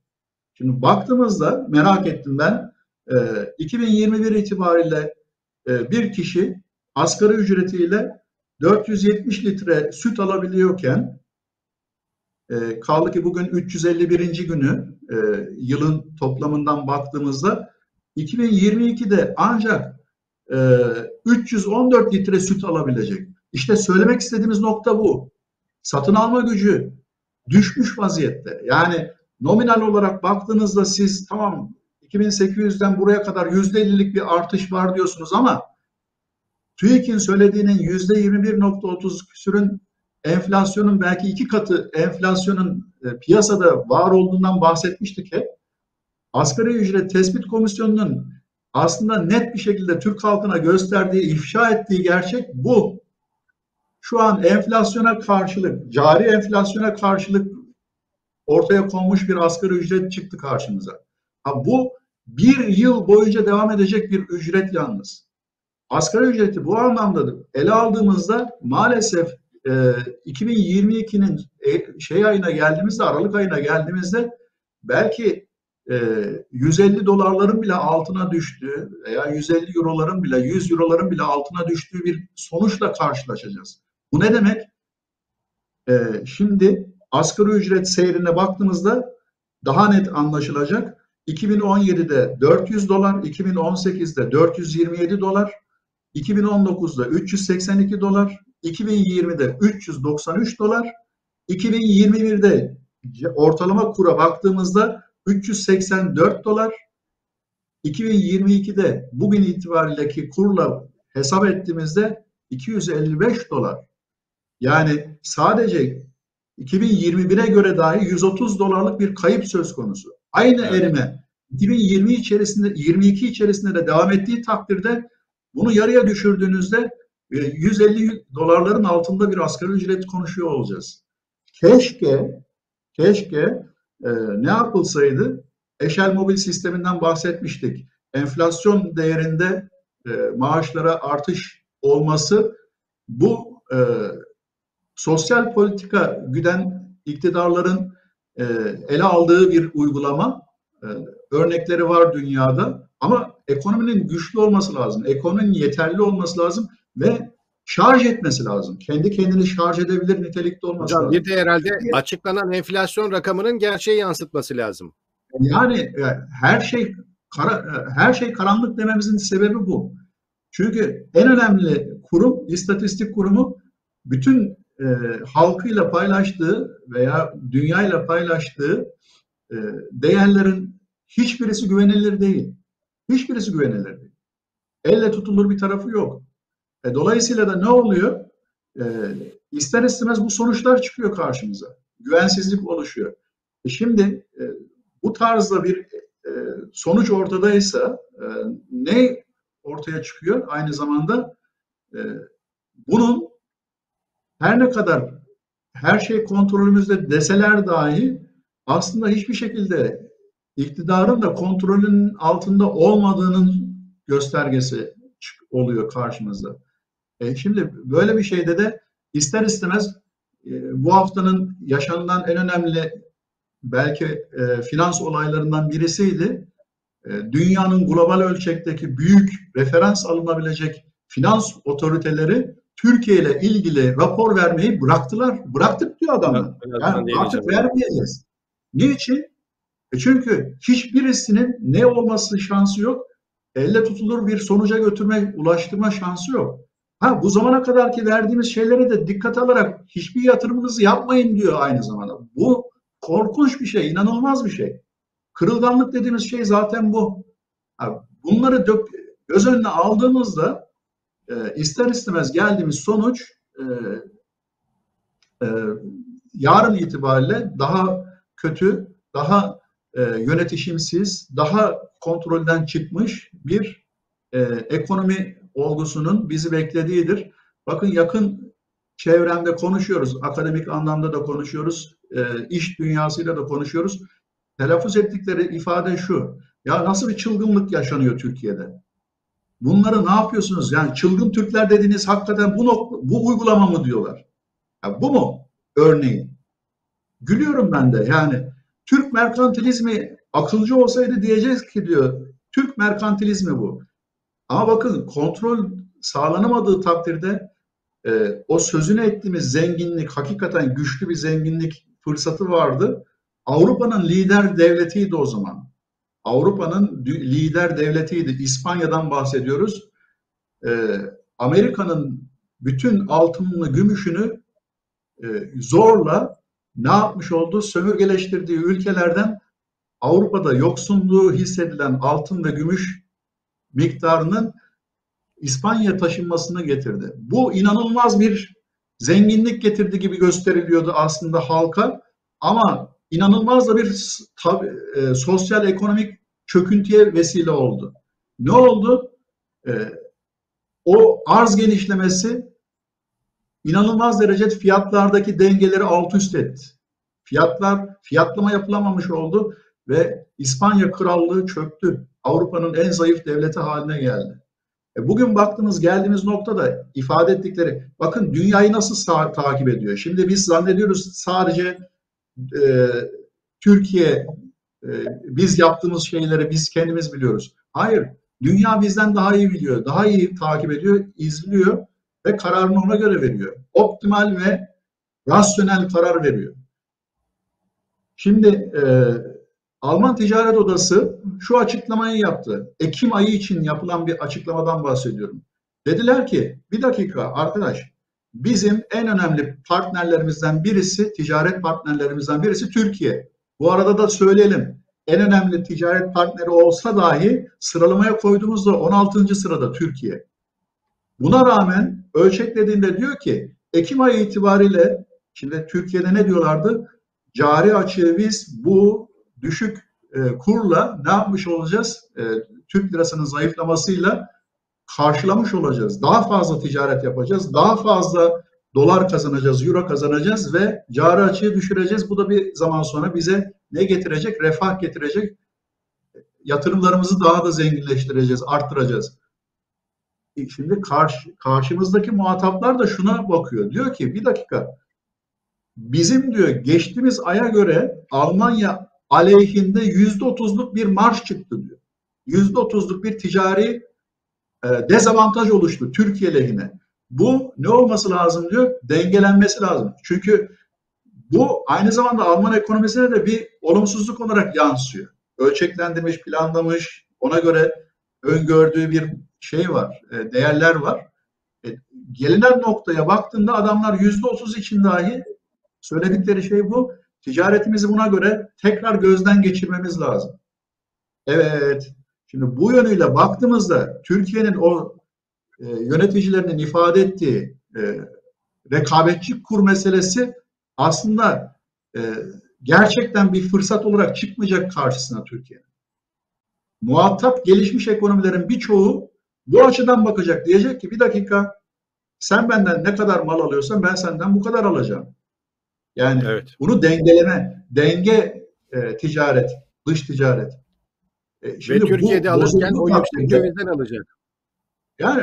Şimdi baktığımızda merak ettim ben. E, 2021 itibariyle e, bir kişi asgari ücretiyle 470 litre süt alabiliyorken e, kaldı ki bugün 351. günü e, yılın toplamından baktığımızda 2022'de ancak e, 314 litre süt alabilecek. İşte söylemek istediğimiz nokta bu. Satın alma gücü düşmüş vaziyette. Yani nominal olarak baktığınızda siz tamam 2800'den buraya kadar %50'lik bir artış var diyorsunuz ama TÜİK'in söylediğinin %21.30 küsürün enflasyonun belki iki katı enflasyonun e, piyasada var olduğundan bahsetmiştik hep. Asgari ücret tespit komisyonunun aslında net bir şekilde Türk halkına gösterdiği, ifşa ettiği gerçek bu. şu an enflasyona karşılık, cari enflasyona karşılık ortaya konmuş bir asgari ücret çıktı karşımıza. Ha, bu bir yıl boyunca devam edecek bir ücret yalnız. Asgari ücreti bu anlamda ele aldığımızda maalesef e, 2022'nin e, şey ayına geldiğimizde, Aralık ayına geldiğimizde belki e, 150 dolarların bile altına düştüğü veya 150 euroların bile 100 euroların bile altına düştüğü bir sonuçla karşılaşacağız. Bu ne demek? E, şimdi asgari ücret seyrine baktığımızda daha net anlaşılacak. 2017'de 400 dolar, 2018'de 427 dolar, 2019'da 382 dolar, 2020'de 393 dolar, 2021'de ortalama kura baktığımızda 384 dolar, 2022'de bugün itibarindeki kurla hesap ettiğimizde 255 dolar. Yani sadece 2021'e göre dahi 130 dolarlık bir kayıp söz konusu. Aynı evet. erime 2020 içerisinde 22 içerisinde de devam ettiği takdirde bunu yarıya düşürdüğünüzde 150 e, dolarların altında bir asgari ücret konuşuyor olacağız. Keşke keşke e, ne yapılsaydı? Eşel mobil sisteminden bahsetmiştik. Enflasyon değerinde e, maaşlara artış olması bu e, sosyal politika güden iktidarların e, ele aldığı bir uygulama. E, örnekleri var dünyada ama ekonominin güçlü olması lazım. Ekonominin yeterli olması lazım ve şarj etmesi lazım. Kendi kendini şarj edebilir nitelikte olması Hocam, lazım. Bir de herhalde açıklanan enflasyon rakamının gerçeği yansıtması lazım. Yani e, her şey kara, e, her şey karanlık dememizin sebebi bu. Çünkü en önemli kurum, istatistik kurumu bütün e, halkıyla paylaştığı veya dünyayla paylaştığı e, değerlerin hiçbirisi güvenilir değil. Hiçbirisi güvenilir değil. Elle tutulur bir tarafı yok. E, dolayısıyla da ne oluyor? E, ister istemez bu sonuçlar çıkıyor karşımıza. Güvensizlik oluşuyor. E şimdi e, bu tarzda bir e, sonuç ortadaysa e, ne ortaya çıkıyor? Aynı zamanda e, bunun her ne kadar her şey kontrolümüzde deseler dahi aslında hiçbir şekilde iktidarın da kontrolün altında olmadığının göstergesi oluyor karşımızda. E şimdi böyle bir şeyde de ister istemez e, bu haftanın yaşanılan en önemli belki e, finans olaylarından birisiydi. E, dünyanın global ölçekteki büyük referans alınabilecek finans otoriteleri Türkiye ile ilgili rapor vermeyi bıraktılar. Bıraktık diyor adamlar. Yani artık vermeyeceğiz. Niçin? E çünkü hiçbirisinin ne olması şansı yok. Elle tutulur bir sonuca götürme, ulaştırma şansı yok. Ha bu zamana kadar ki verdiğimiz şeylere de dikkat alarak hiçbir yatırımınızı yapmayın diyor aynı zamanda. Bu korkunç bir şey, inanılmaz bir şey. Kırılganlık dediğimiz şey zaten bu. Ha, bunları dök, göz önüne aldığımızda e, ister istemez geldiğimiz sonuç e, e, yarın itibariyle daha kötü, daha e, yönetişimsiz, daha kontrolden çıkmış bir e, ekonomi olgusunun bizi beklediğidir. Bakın yakın çevremde konuşuyoruz, akademik anlamda da konuşuyoruz, e, iş dünyasıyla da konuşuyoruz. Telaffuz ettikleri ifade şu, ya nasıl bir çılgınlık yaşanıyor Türkiye'de? Bunları ne yapıyorsunuz? Yani çılgın Türkler dediğiniz hakikaten bu, bu uygulama mı diyorlar? Ya bu mu örneğin? Gülüyorum ben de yani Türk merkantilizmi akılcı olsaydı diyeceğiz ki diyor Türk merkantilizmi bu. Ama bakın kontrol sağlanamadığı takdirde e, o sözünü ettiğimiz zenginlik hakikaten güçlü bir zenginlik fırsatı vardı. Avrupa'nın lider devletiydi o zaman. Avrupa'nın lider devletiydi. İspanya'dan bahsediyoruz. Ee, Amerika'nın bütün altınını, gümüşünü e, zorla ne yapmış oldu? Sömürgeleştirdiği ülkelerden Avrupa'da yoksunluğu hissedilen altın ve gümüş miktarının İspanya taşınmasını getirdi. Bu inanılmaz bir zenginlik getirdi gibi gösteriliyordu aslında halka ama inanılmaz da bir tabi, e, sosyal ekonomik çöküntüye vesile oldu. Ne oldu? E, o arz genişlemesi inanılmaz derecede fiyatlardaki dengeleri alt üst etti. Fiyatlar, fiyatlama yapılamamış oldu ve İspanya Krallığı çöktü. Avrupa'nın en zayıf devleti haline geldi. E bugün baktığınız geldiğimiz noktada ifade ettikleri bakın dünyayı nasıl takip ediyor. Şimdi biz zannediyoruz sadece e, Türkiye e, biz yaptığımız şeyleri biz kendimiz biliyoruz. Hayır. Dünya bizden daha iyi biliyor. Daha iyi takip ediyor, izliyor ve kararını ona göre veriyor. Optimal ve rasyonel karar veriyor. Şimdi e, Alman Ticaret Odası şu açıklamayı yaptı. Ekim ayı için yapılan bir açıklamadan bahsediyorum. Dediler ki bir dakika arkadaş bizim en önemli partnerlerimizden birisi, ticaret partnerlerimizden birisi Türkiye. Bu arada da söyleyelim en önemli ticaret partneri olsa dahi sıralamaya koyduğumuzda 16. sırada Türkiye. Buna rağmen ölçeklediğinde diyor ki Ekim ayı itibariyle şimdi Türkiye'de ne diyorlardı? Cari açığı biz bu düşük e, kurla ne yapmış olacağız? E, Türk lirasının zayıflamasıyla karşılamış olacağız. Daha fazla ticaret yapacağız. Daha fazla dolar kazanacağız, euro kazanacağız ve cari açığı düşüreceğiz. Bu da bir zaman sonra bize ne getirecek? Refah getirecek. Yatırımlarımızı daha da zenginleştireceğiz, arttıracağız. E, şimdi karşı, karşımızdaki muhataplar da şuna bakıyor. Diyor ki bir dakika bizim diyor geçtiğimiz aya göre Almanya aleyhinde yüzde otuzluk bir marş çıktı diyor. Yüzde otuzluk bir ticari dezavantaj oluştu Türkiye lehine. Bu ne olması lazım diyor? Dengelenmesi lazım. Çünkü bu aynı zamanda Alman ekonomisine de bir olumsuzluk olarak yansıyor. Ölçeklendirmiş, planlamış, ona göre öngördüğü bir şey var, e, değerler var. E, gelinen noktaya baktığında adamlar yüzde otuz için dahi söyledikleri şey bu. Ticaretimizi buna göre tekrar gözden geçirmemiz lazım. Evet, şimdi bu yönüyle baktığımızda Türkiye'nin o e, yöneticilerinin ifade ettiği e, rekabetçi kur meselesi aslında e, gerçekten bir fırsat olarak çıkmayacak karşısına Türkiye'nin. Muhatap gelişmiş ekonomilerin birçoğu bu açıdan bakacak. Diyecek ki bir dakika sen benden ne kadar mal alıyorsan ben senden bu kadar alacağım. Yani evet. bunu dengeleme, denge e, ticaret, dış ticaret. E, şimdi Ve Türkiye'de bu, alırken o yüksek dövizden alacak. Yani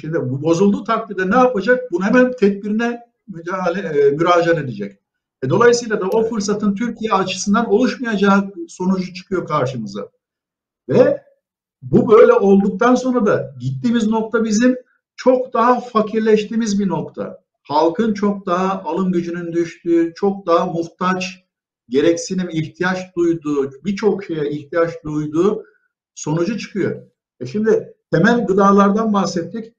şimdi bu bozulduğu takdirde ne yapacak? Bunu hemen tedbirine müdahale, e, müracaat edecek. E, dolayısıyla da o fırsatın Türkiye açısından oluşmayacağı sonucu çıkıyor karşımıza. Ve bu böyle olduktan sonra da gittiğimiz nokta bizim çok daha fakirleştiğimiz bir nokta. Halkın çok daha alım gücünün düştüğü, çok daha muhtaç, gereksinim, ihtiyaç duyduğu, birçok şeye ihtiyaç duyduğu sonucu çıkıyor. E şimdi temel gıdalardan bahsettik,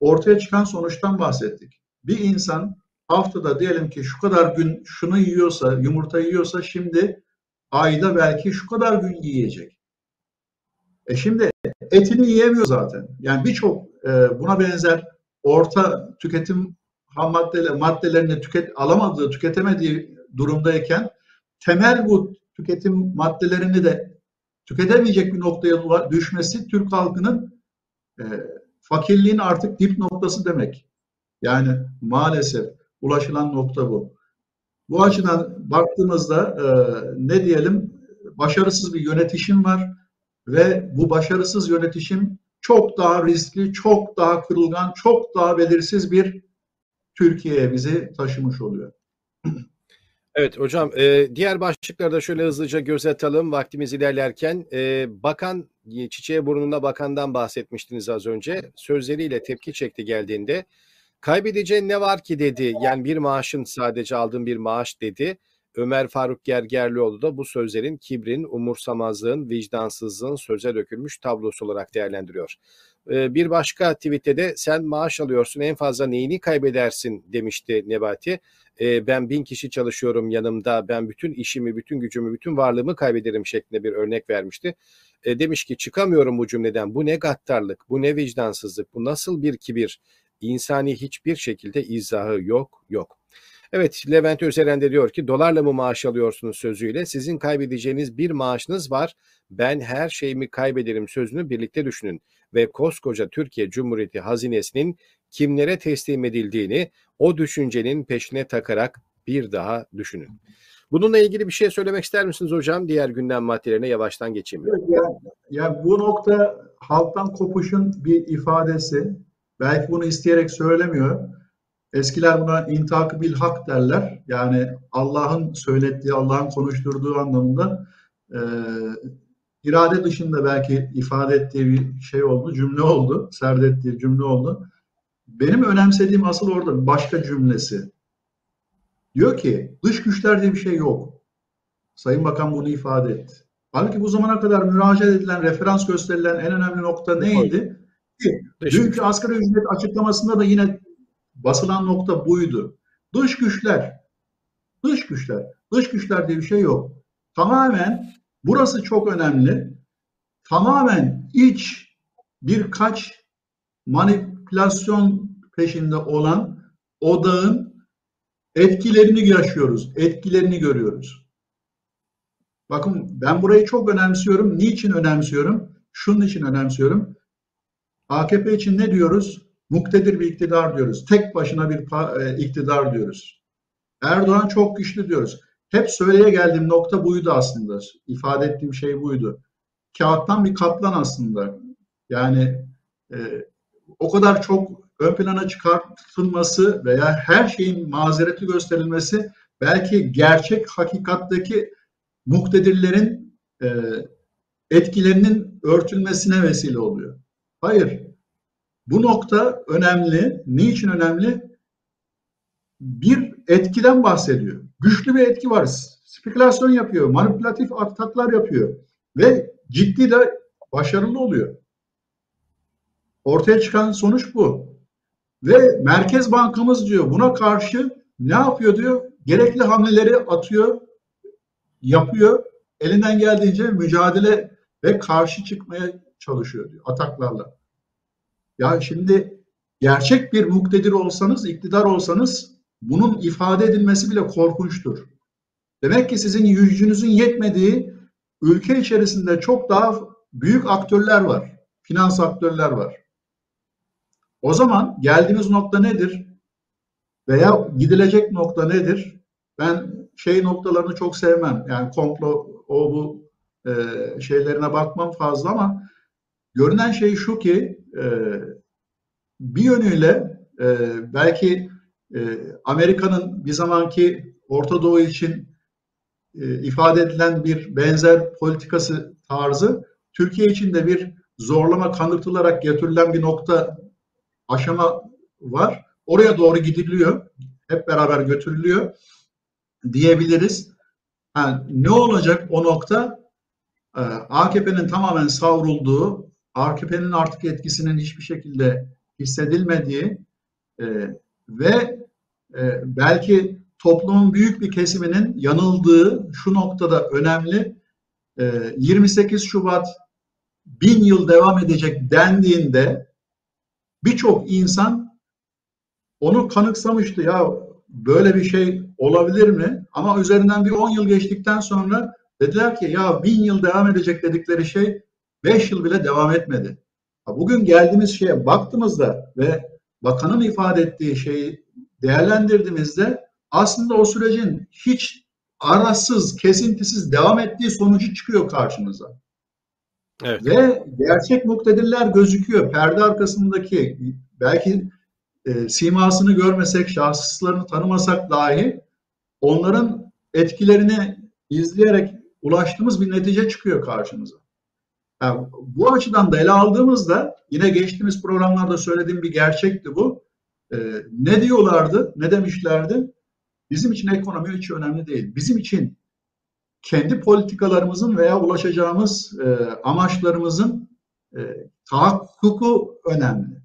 ortaya çıkan sonuçtan bahsettik. Bir insan haftada diyelim ki şu kadar gün şunu yiyorsa, yumurta yiyorsa şimdi ayda belki şu kadar gün yiyecek. E şimdi etini yiyemiyor zaten. Yani birçok e, buna benzer orta tüketim ham maddeler, maddelerini tüket alamadığı, tüketemediği durumdayken temel bu tüketim maddelerini de tüketemeyecek bir noktaya düşmesi Türk halkının e, fakirliğin artık dip noktası demek. Yani maalesef ulaşılan nokta bu. Bu açıdan baktığımızda e, ne diyelim başarısız bir yönetişim var ve bu başarısız yönetişim çok daha riskli, çok daha kırılgan, çok daha belirsiz bir Türkiye'ye bizi taşımış oluyor. Evet hocam e, diğer başlıklarda şöyle hızlıca göz atalım vaktimiz ilerlerken. E, bakan çiçeğe burnuna bakandan bahsetmiştiniz az önce. Sözleriyle tepki çekti geldiğinde. Kaybedeceğin ne var ki dedi. Yani bir maaşın sadece aldığın bir maaş dedi. Ömer Faruk Gergerlioğlu da bu sözlerin kibrin, umursamazlığın, vicdansızlığın söze dökülmüş tablosu olarak değerlendiriyor. Ee, bir başka tweette sen maaş alıyorsun en fazla neyini kaybedersin demişti Nebati. Ee, ben bin kişi çalışıyorum yanımda ben bütün işimi, bütün gücümü, bütün varlığımı kaybederim şeklinde bir örnek vermişti. Ee, demiş ki çıkamıyorum bu cümleden bu ne gaddarlık, bu ne vicdansızlık, bu nasıl bir kibir, insani hiçbir şekilde izahı yok, yok. Evet Levent Özeren de diyor ki dolarla mı maaş alıyorsunuz sözüyle sizin kaybedeceğiniz bir maaşınız var ben her şeyimi kaybederim sözünü birlikte düşünün. Ve koskoca Türkiye Cumhuriyeti hazinesinin kimlere teslim edildiğini o düşüncenin peşine takarak bir daha düşünün. Bununla ilgili bir şey söylemek ister misiniz hocam? Diğer gündem maddelerine yavaştan geçeyim. Evet, yani, yani bu nokta halktan kopuşun bir ifadesi. Belki bunu isteyerek söylemiyor. Eskiler buna intak bil hak derler. Yani Allah'ın söylettiği, Allah'ın konuşturduğu anlamında e, irade dışında belki ifade ettiği bir şey oldu, cümle oldu, serdettiği cümle oldu. Benim önemsediğim asıl orada başka cümlesi. Diyor ki dış güçler diye bir şey yok. Sayın Bakan bunu ifade etti. Halbuki bu zamana kadar müracaat edilen, referans gösterilen en önemli nokta neydi? Ki, dünkü asgari ücret açıklamasında da yine basılan nokta buydu. Dış güçler, dış güçler, dış güçler diye bir şey yok. Tamamen, burası çok önemli, tamamen iç birkaç manipülasyon peşinde olan odağın etkilerini yaşıyoruz, etkilerini görüyoruz. Bakın ben burayı çok önemsiyorum. Niçin önemsiyorum? Şunun için önemsiyorum. AKP için ne diyoruz? Muktedir bir iktidar diyoruz. Tek başına bir e, iktidar diyoruz. Erdoğan çok güçlü diyoruz. Hep söyleye geldiğim nokta buydu aslında. İfade ettiğim şey buydu. Kağıttan bir kaplan aslında. Yani e, o kadar çok ön plana çıkartılması veya her şeyin mazereti gösterilmesi belki gerçek hakikatteki muktedirlerin e, etkilerinin örtülmesine vesile oluyor. Hayır. Bu nokta önemli. Niçin önemli? Bir etkiden bahsediyor. Güçlü bir etki var. Spekülasyon yapıyor, manipülatif ataklar yapıyor ve ciddi de başarılı oluyor. Ortaya çıkan sonuç bu. Ve Merkez Bankamız diyor buna karşı ne yapıyor diyor? Gerekli hamleleri atıyor, yapıyor. Elinden geldiğince mücadele ve karşı çıkmaya çalışıyor diyor ataklarla. Ya şimdi gerçek bir muktedir olsanız, iktidar olsanız bunun ifade edilmesi bile korkunçtur. Demek ki sizin gücünüzün yetmediği ülke içerisinde çok daha büyük aktörler var. Finans aktörler var. O zaman geldiğimiz nokta nedir? Veya gidilecek nokta nedir? Ben şey noktalarını çok sevmem. Yani komplo o bu e, şeylerine bakmam fazla ama görünen şey şu ki e, bir yönüyle e, belki e, Amerika'nın bir zamanki Orta Doğu için e, ifade edilen bir benzer politikası tarzı Türkiye için de bir zorlama kanırtılarak getirilen bir nokta aşama var. Oraya doğru gidiliyor. Hep beraber götürülüyor diyebiliriz. Yani ne olacak o nokta? Ee, AKP'nin tamamen savrulduğu, AKP'nin artık etkisinin hiçbir şekilde hissedilmediği e, ve belki toplumun büyük bir kesiminin yanıldığı şu noktada önemli. E, 28 Şubat bin yıl devam edecek dendiğinde birçok insan onu kanıksamıştı. Ya böyle bir şey olabilir mi? Ama üzerinden bir 10 yıl geçtikten sonra dediler ki ya bin yıl devam edecek dedikleri şey 5 yıl bile devam etmedi. Bugün geldiğimiz şeye baktığımızda ve bakanın ifade ettiği şeyi değerlendirdiğimizde aslında o sürecin hiç arasız, kesintisiz devam ettiği sonucu çıkıyor karşımıza. Evet. Ve gerçek muktedirler gözüküyor. Perde arkasındaki belki e, simasını görmesek, şahslarını tanımasak dahi onların etkilerini izleyerek ulaştığımız bir netice çıkıyor karşımıza. Yani bu açıdan da ele aldığımızda yine geçtiğimiz programlarda söylediğim bir gerçekti bu. Ee, ne diyorlardı, ne demişlerdi? Bizim için ekonomi hiç önemli değil. Bizim için kendi politikalarımızın veya ulaşacağımız e, amaçlarımızın e, tahakkuku önemli.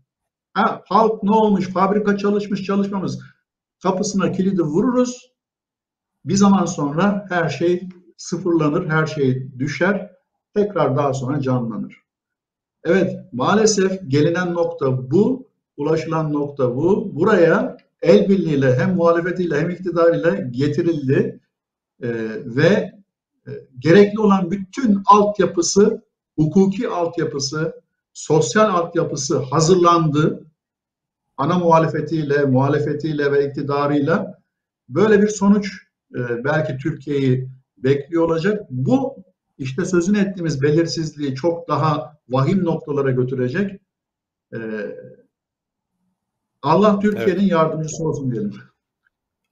Ha, halk ne olmuş, fabrika çalışmış, çalışmamız kapısına kilidi vururuz. Bir zaman sonra her şey sıfırlanır, her şey düşer, tekrar daha sonra canlanır. Evet, maalesef gelinen nokta bu, ulaşılan nokta bu. Buraya el birliğiyle hem muhalefetiyle hem iktidarıyla getirildi ee, ve e, gerekli olan bütün altyapısı, hukuki altyapısı, sosyal altyapısı hazırlandı. Ana muhalefetiyle, muhalefetiyle ve iktidarıyla böyle bir sonuç e, belki Türkiye'yi bekliyor olacak. Bu işte sözünü ettiğimiz belirsizliği çok daha vahim noktalara götürecek. E, Allah Türkiye'nin evet. yardımcısı olsun diyelim.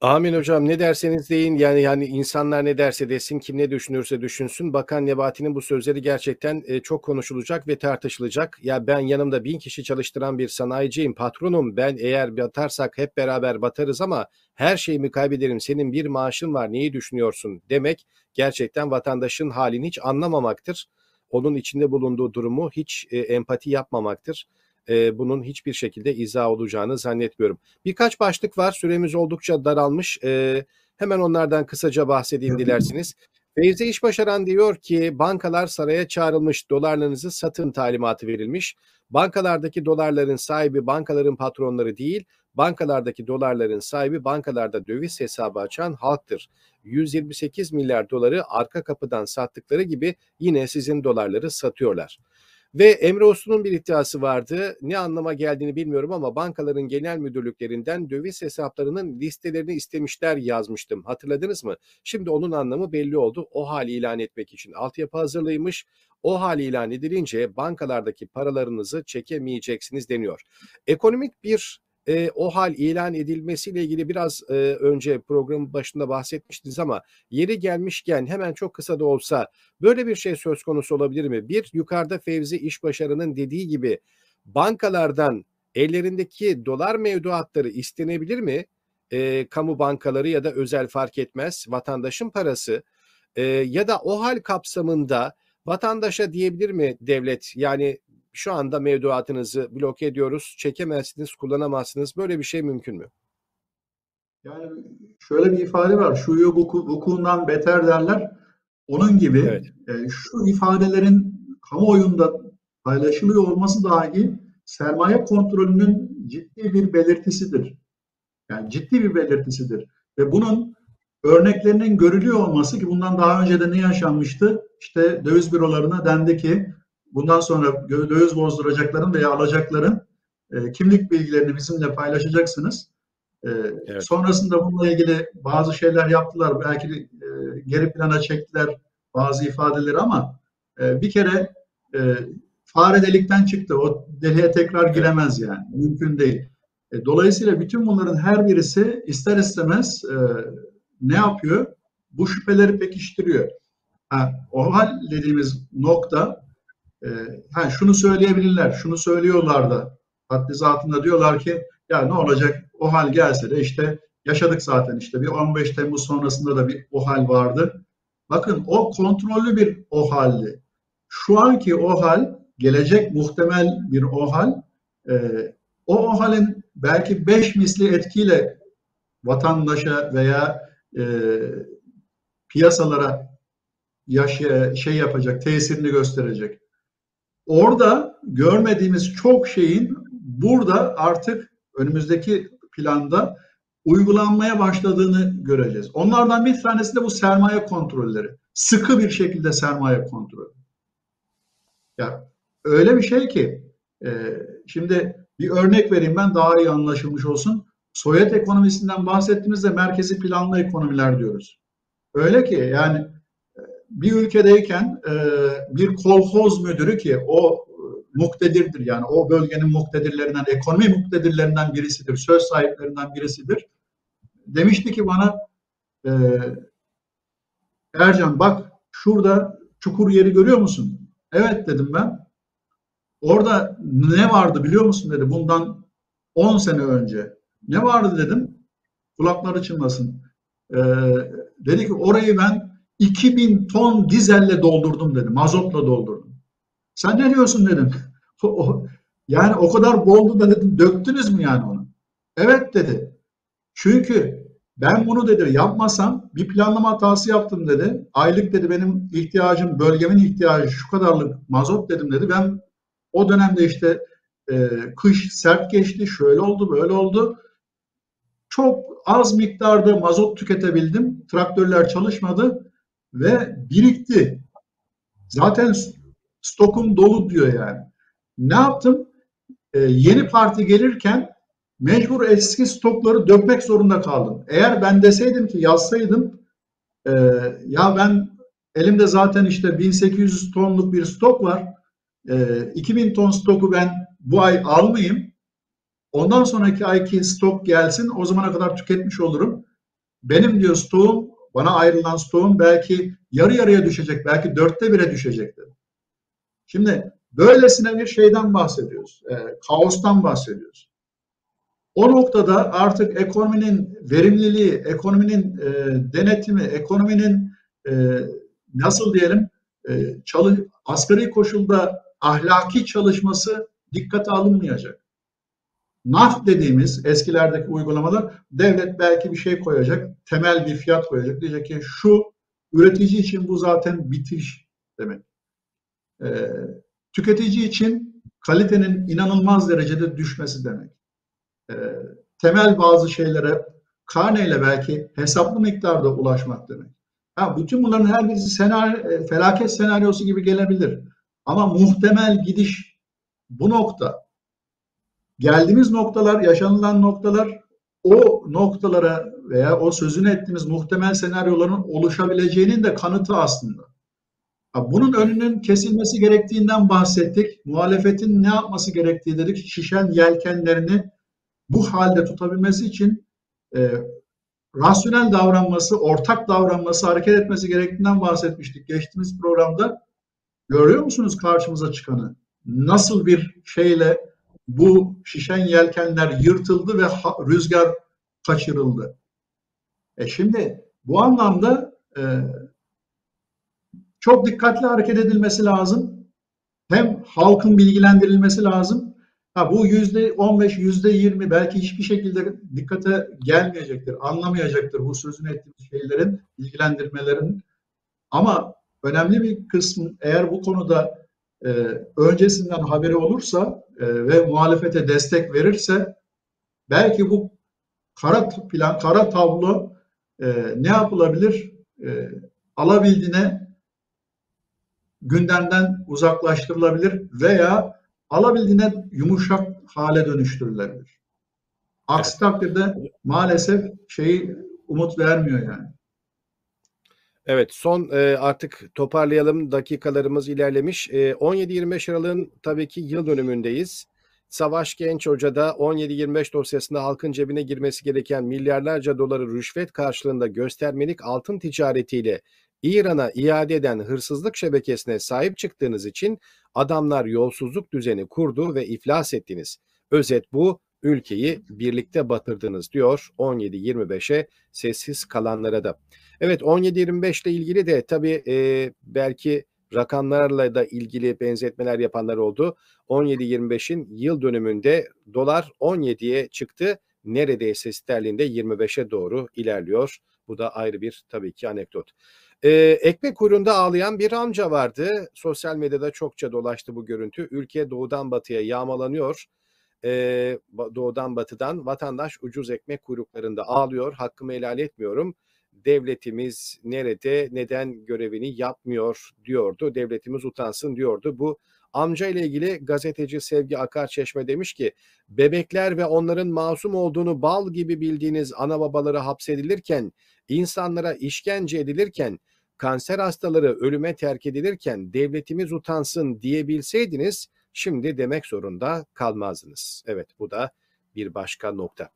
Amin hocam ne derseniz deyin yani yani insanlar ne derse desin kim ne düşünürse düşünsün Bakan Nebati'nin bu sözleri gerçekten e, çok konuşulacak ve tartışılacak. Ya ben yanımda bin kişi çalıştıran bir sanayiciyim patronum ben eğer batarsak hep beraber batarız ama her şeyimi kaybederim senin bir maaşın var neyi düşünüyorsun demek gerçekten vatandaşın halini hiç anlamamaktır. Onun içinde bulunduğu durumu hiç e, empati yapmamaktır e, bunun hiçbir şekilde izah olacağını zannetmiyorum. Birkaç başlık var. Süremiz oldukça daralmış. E, hemen onlardan kısaca bahsedeyim dilersiniz. Feyzi İşbaşaran diyor ki bankalar saraya çağrılmış dolarlarınızı satın talimatı verilmiş. Bankalardaki dolarların sahibi bankaların patronları değil, bankalardaki dolarların sahibi bankalarda döviz hesabı açan halktır. 128 milyar doları arka kapıdan sattıkları gibi yine sizin dolarları satıyorlar. Ve Emre Uslu'nun bir iddiası vardı. Ne anlama geldiğini bilmiyorum ama bankaların genel müdürlüklerinden döviz hesaplarının listelerini istemişler yazmıştım. Hatırladınız mı? Şimdi onun anlamı belli oldu. O hal ilan etmek için altyapı hazırlıymış. O hal ilan edilince bankalardaki paralarınızı çekemeyeceksiniz deniyor. Ekonomik bir e, o hal ilan edilmesiyle ilgili biraz e, önce programın başında bahsetmiştiniz ama yeri gelmişken hemen çok kısa da olsa böyle bir şey söz konusu olabilir mi? Bir yukarıda Fevzi İşbaşarı'nın dediği gibi bankalardan ellerindeki dolar mevduatları istenebilir mi? E, kamu bankaları ya da özel fark etmez vatandaşın parası e, ya da o hal kapsamında vatandaşa diyebilir mi devlet yani şu anda mevduatınızı bloke ediyoruz. Çekemezsiniz, kullanamazsınız. Böyle bir şey mümkün mü? Yani şöyle bir ifade var. Şuyu vuku, vukuundan beter derler. Onun gibi evet. e, şu ifadelerin kamuoyunda paylaşılıyor olması dahi sermaye kontrolünün ciddi bir belirtisidir. Yani ciddi bir belirtisidir. Ve bunun örneklerinin görülüyor olması ki bundan daha önce de ne yaşanmıştı? İşte döviz bürolarına dendi ki bundan sonra döviz bozduracakların veya alacakların e, kimlik bilgilerini bizimle paylaşacaksınız. E, evet. Sonrasında bununla ilgili bazı şeyler yaptılar. Belki e, geri plana çektiler bazı ifadeleri ama e, bir kere e, fare delikten çıktı. O deliğe tekrar giremez yani. Mümkün değil. E, dolayısıyla bütün bunların her birisi ister istemez e, ne yapıyor? Bu şüpheleri pekiştiriyor. Ha, o hal dediğimiz nokta e, ha, şunu söyleyebilirler, şunu söylüyorlar da haddi zatında diyorlar ki ya ne olacak o hal gelse de işte yaşadık zaten işte bir 15 Temmuz sonrasında da bir o hal vardı. Bakın o kontrollü bir o haldi. Şu anki o hal gelecek muhtemel bir o hal e, o o halin belki beş misli etkiyle vatandaşa veya e, piyasalara yaşa, şey yapacak, tesirini gösterecek orada görmediğimiz çok şeyin burada artık önümüzdeki planda uygulanmaya başladığını göreceğiz. Onlardan bir tanesi de bu sermaye kontrolleri. Sıkı bir şekilde sermaye kontrolü. Ya öyle bir şey ki e, şimdi bir örnek vereyim ben daha iyi anlaşılmış olsun. Sovyet ekonomisinden bahsettiğimizde merkezi planlı ekonomiler diyoruz. Öyle ki yani bir ülkedeyken e, bir kolhoz müdürü ki o e, muktedirdir yani o bölgenin muktedirlerinden, ekonomi muktedirlerinden birisidir, söz sahiplerinden birisidir. Demişti ki bana e, Ercan bak şurada çukur yeri görüyor musun? Evet dedim ben. Orada ne vardı biliyor musun dedi bundan 10 sene önce. Ne vardı dedim. Kulakları çınlasın. Ee, dedi ki orayı ben 2000 ton dizelle doldurdum dedi. Mazotla doldurdum. Sen ne diyorsun dedim. yani o kadar boldu da dedim döktünüz mü yani onu? Evet dedi. Çünkü ben bunu dedi yapmasam bir planlama hatası yaptım dedi. Aylık dedi benim ihtiyacım, bölgemin ihtiyacı şu kadarlık mazot dedim dedi. Ben o dönemde işte e, kış sert geçti, şöyle oldu, böyle oldu. Çok az miktarda mazot tüketebildim. Traktörler çalışmadı ve birikti. Zaten stokum dolu diyor yani. Ne yaptım? Ee, yeni parti gelirken mecbur eski stokları dökmek zorunda kaldım. Eğer ben deseydim ki yazsaydım e, ya ben elimde zaten işte 1800 tonluk bir stok var. E, 2000 ton stoku ben bu ay almayayım. Ondan sonraki ayki stok gelsin. O zamana kadar tüketmiş olurum. Benim diyor stoğum, bana ayrılan stoğum belki yarı yarıya düşecek. Belki dörtte bire düşecektir. Şimdi böylesine bir şeyden bahsediyoruz. E, kaostan bahsediyoruz. O noktada artık ekonominin verimliliği, ekonominin e, denetimi, ekonominin e, nasıl diyelim e, çalı, asgari koşulda ahlaki çalışması dikkate alınmayacak. NAF dediğimiz eskilerdeki uygulamalar devlet belki bir şey koyacak, temel bir fiyat koyacak. Diyecek ki şu üretici için bu zaten bitiş demek. Ee, tüketici için kalitenin inanılmaz derecede düşmesi demek. Ee, temel bazı şeylere karneyle belki hesaplı miktarda ulaşmak demek. Ha, bütün bunların her birisi senaryo, e, felaket senaryosu gibi gelebilir. Ama muhtemel gidiş bu nokta. Geldiğimiz noktalar, yaşanılan noktalar o noktalara veya o sözünü ettiğimiz muhtemel senaryoların oluşabileceğinin de kanıtı aslında. Bunun önünün kesilmesi gerektiğinden bahsettik. Muhalefetin ne yapması gerektiği dedik. Şişen yelkenlerini bu halde tutabilmesi için e, rasyonel davranması, ortak davranması, hareket etmesi gerektiğinden bahsetmiştik geçtiğimiz programda. Görüyor musunuz karşımıza çıkanı? Nasıl bir şeyle bu şişen yelkenler yırtıldı ve rüzgar kaçırıldı. E şimdi bu anlamda e, çok dikkatli hareket edilmesi lazım. Hem halkın bilgilendirilmesi lazım. Ha, bu yüzde 15, yüzde 20 belki hiçbir şekilde dikkate gelmeyecektir, anlamayacaktır bu sözünü ettiğimiz şeylerin, bilgilendirmelerin. Ama önemli bir kısmı eğer bu konuda e, öncesinden haberi olursa ve muhalefete destek verirse belki bu kara plan, kara tablo e, ne yapılabilir? E, alabildiğine gündemden uzaklaştırılabilir veya alabildiğine yumuşak hale dönüştürülebilir. Aksi takdirde maalesef şeyi umut vermiyor yani. Evet son e, artık toparlayalım dakikalarımız ilerlemiş. E, 17-25 Aralık'ın tabii ki yıl dönümündeyiz. Savaş Genç Hoca da 17-25 dosyasında halkın cebine girmesi gereken milyarlarca doları rüşvet karşılığında göstermelik altın ticaretiyle İran'a iade eden hırsızlık şebekesine sahip çıktığınız için adamlar yolsuzluk düzeni kurdu ve iflas ettiniz. Özet bu, ülkeyi birlikte batırdınız diyor 17-25'e sessiz kalanlara da. Evet 17-25 ile ilgili de tabii e, belki rakamlarla da ilgili benzetmeler yapanlar oldu. 17-25'in yıl dönümünde dolar 17'ye çıktı. Neredeyse sterlinde 25'e doğru ilerliyor. Bu da ayrı bir tabii ki anekdot. Ee, ekmek kuyruğunda ağlayan bir amca vardı. Sosyal medyada çokça dolaştı bu görüntü. Ülke doğudan batıya yağmalanıyor. Ee, doğudan batıdan vatandaş ucuz ekmek kuyruklarında ağlıyor. Hakkımı helal etmiyorum devletimiz nerede neden görevini yapmıyor diyordu. Devletimiz utansın diyordu. Bu amca ile ilgili gazeteci Sevgi Akar Çeşme demiş ki bebekler ve onların masum olduğunu bal gibi bildiğiniz ana babaları hapsedilirken, insanlara işkence edilirken, kanser hastaları ölüme terk edilirken devletimiz utansın diyebilseydiniz şimdi demek zorunda kalmazdınız. Evet bu da bir başka nokta.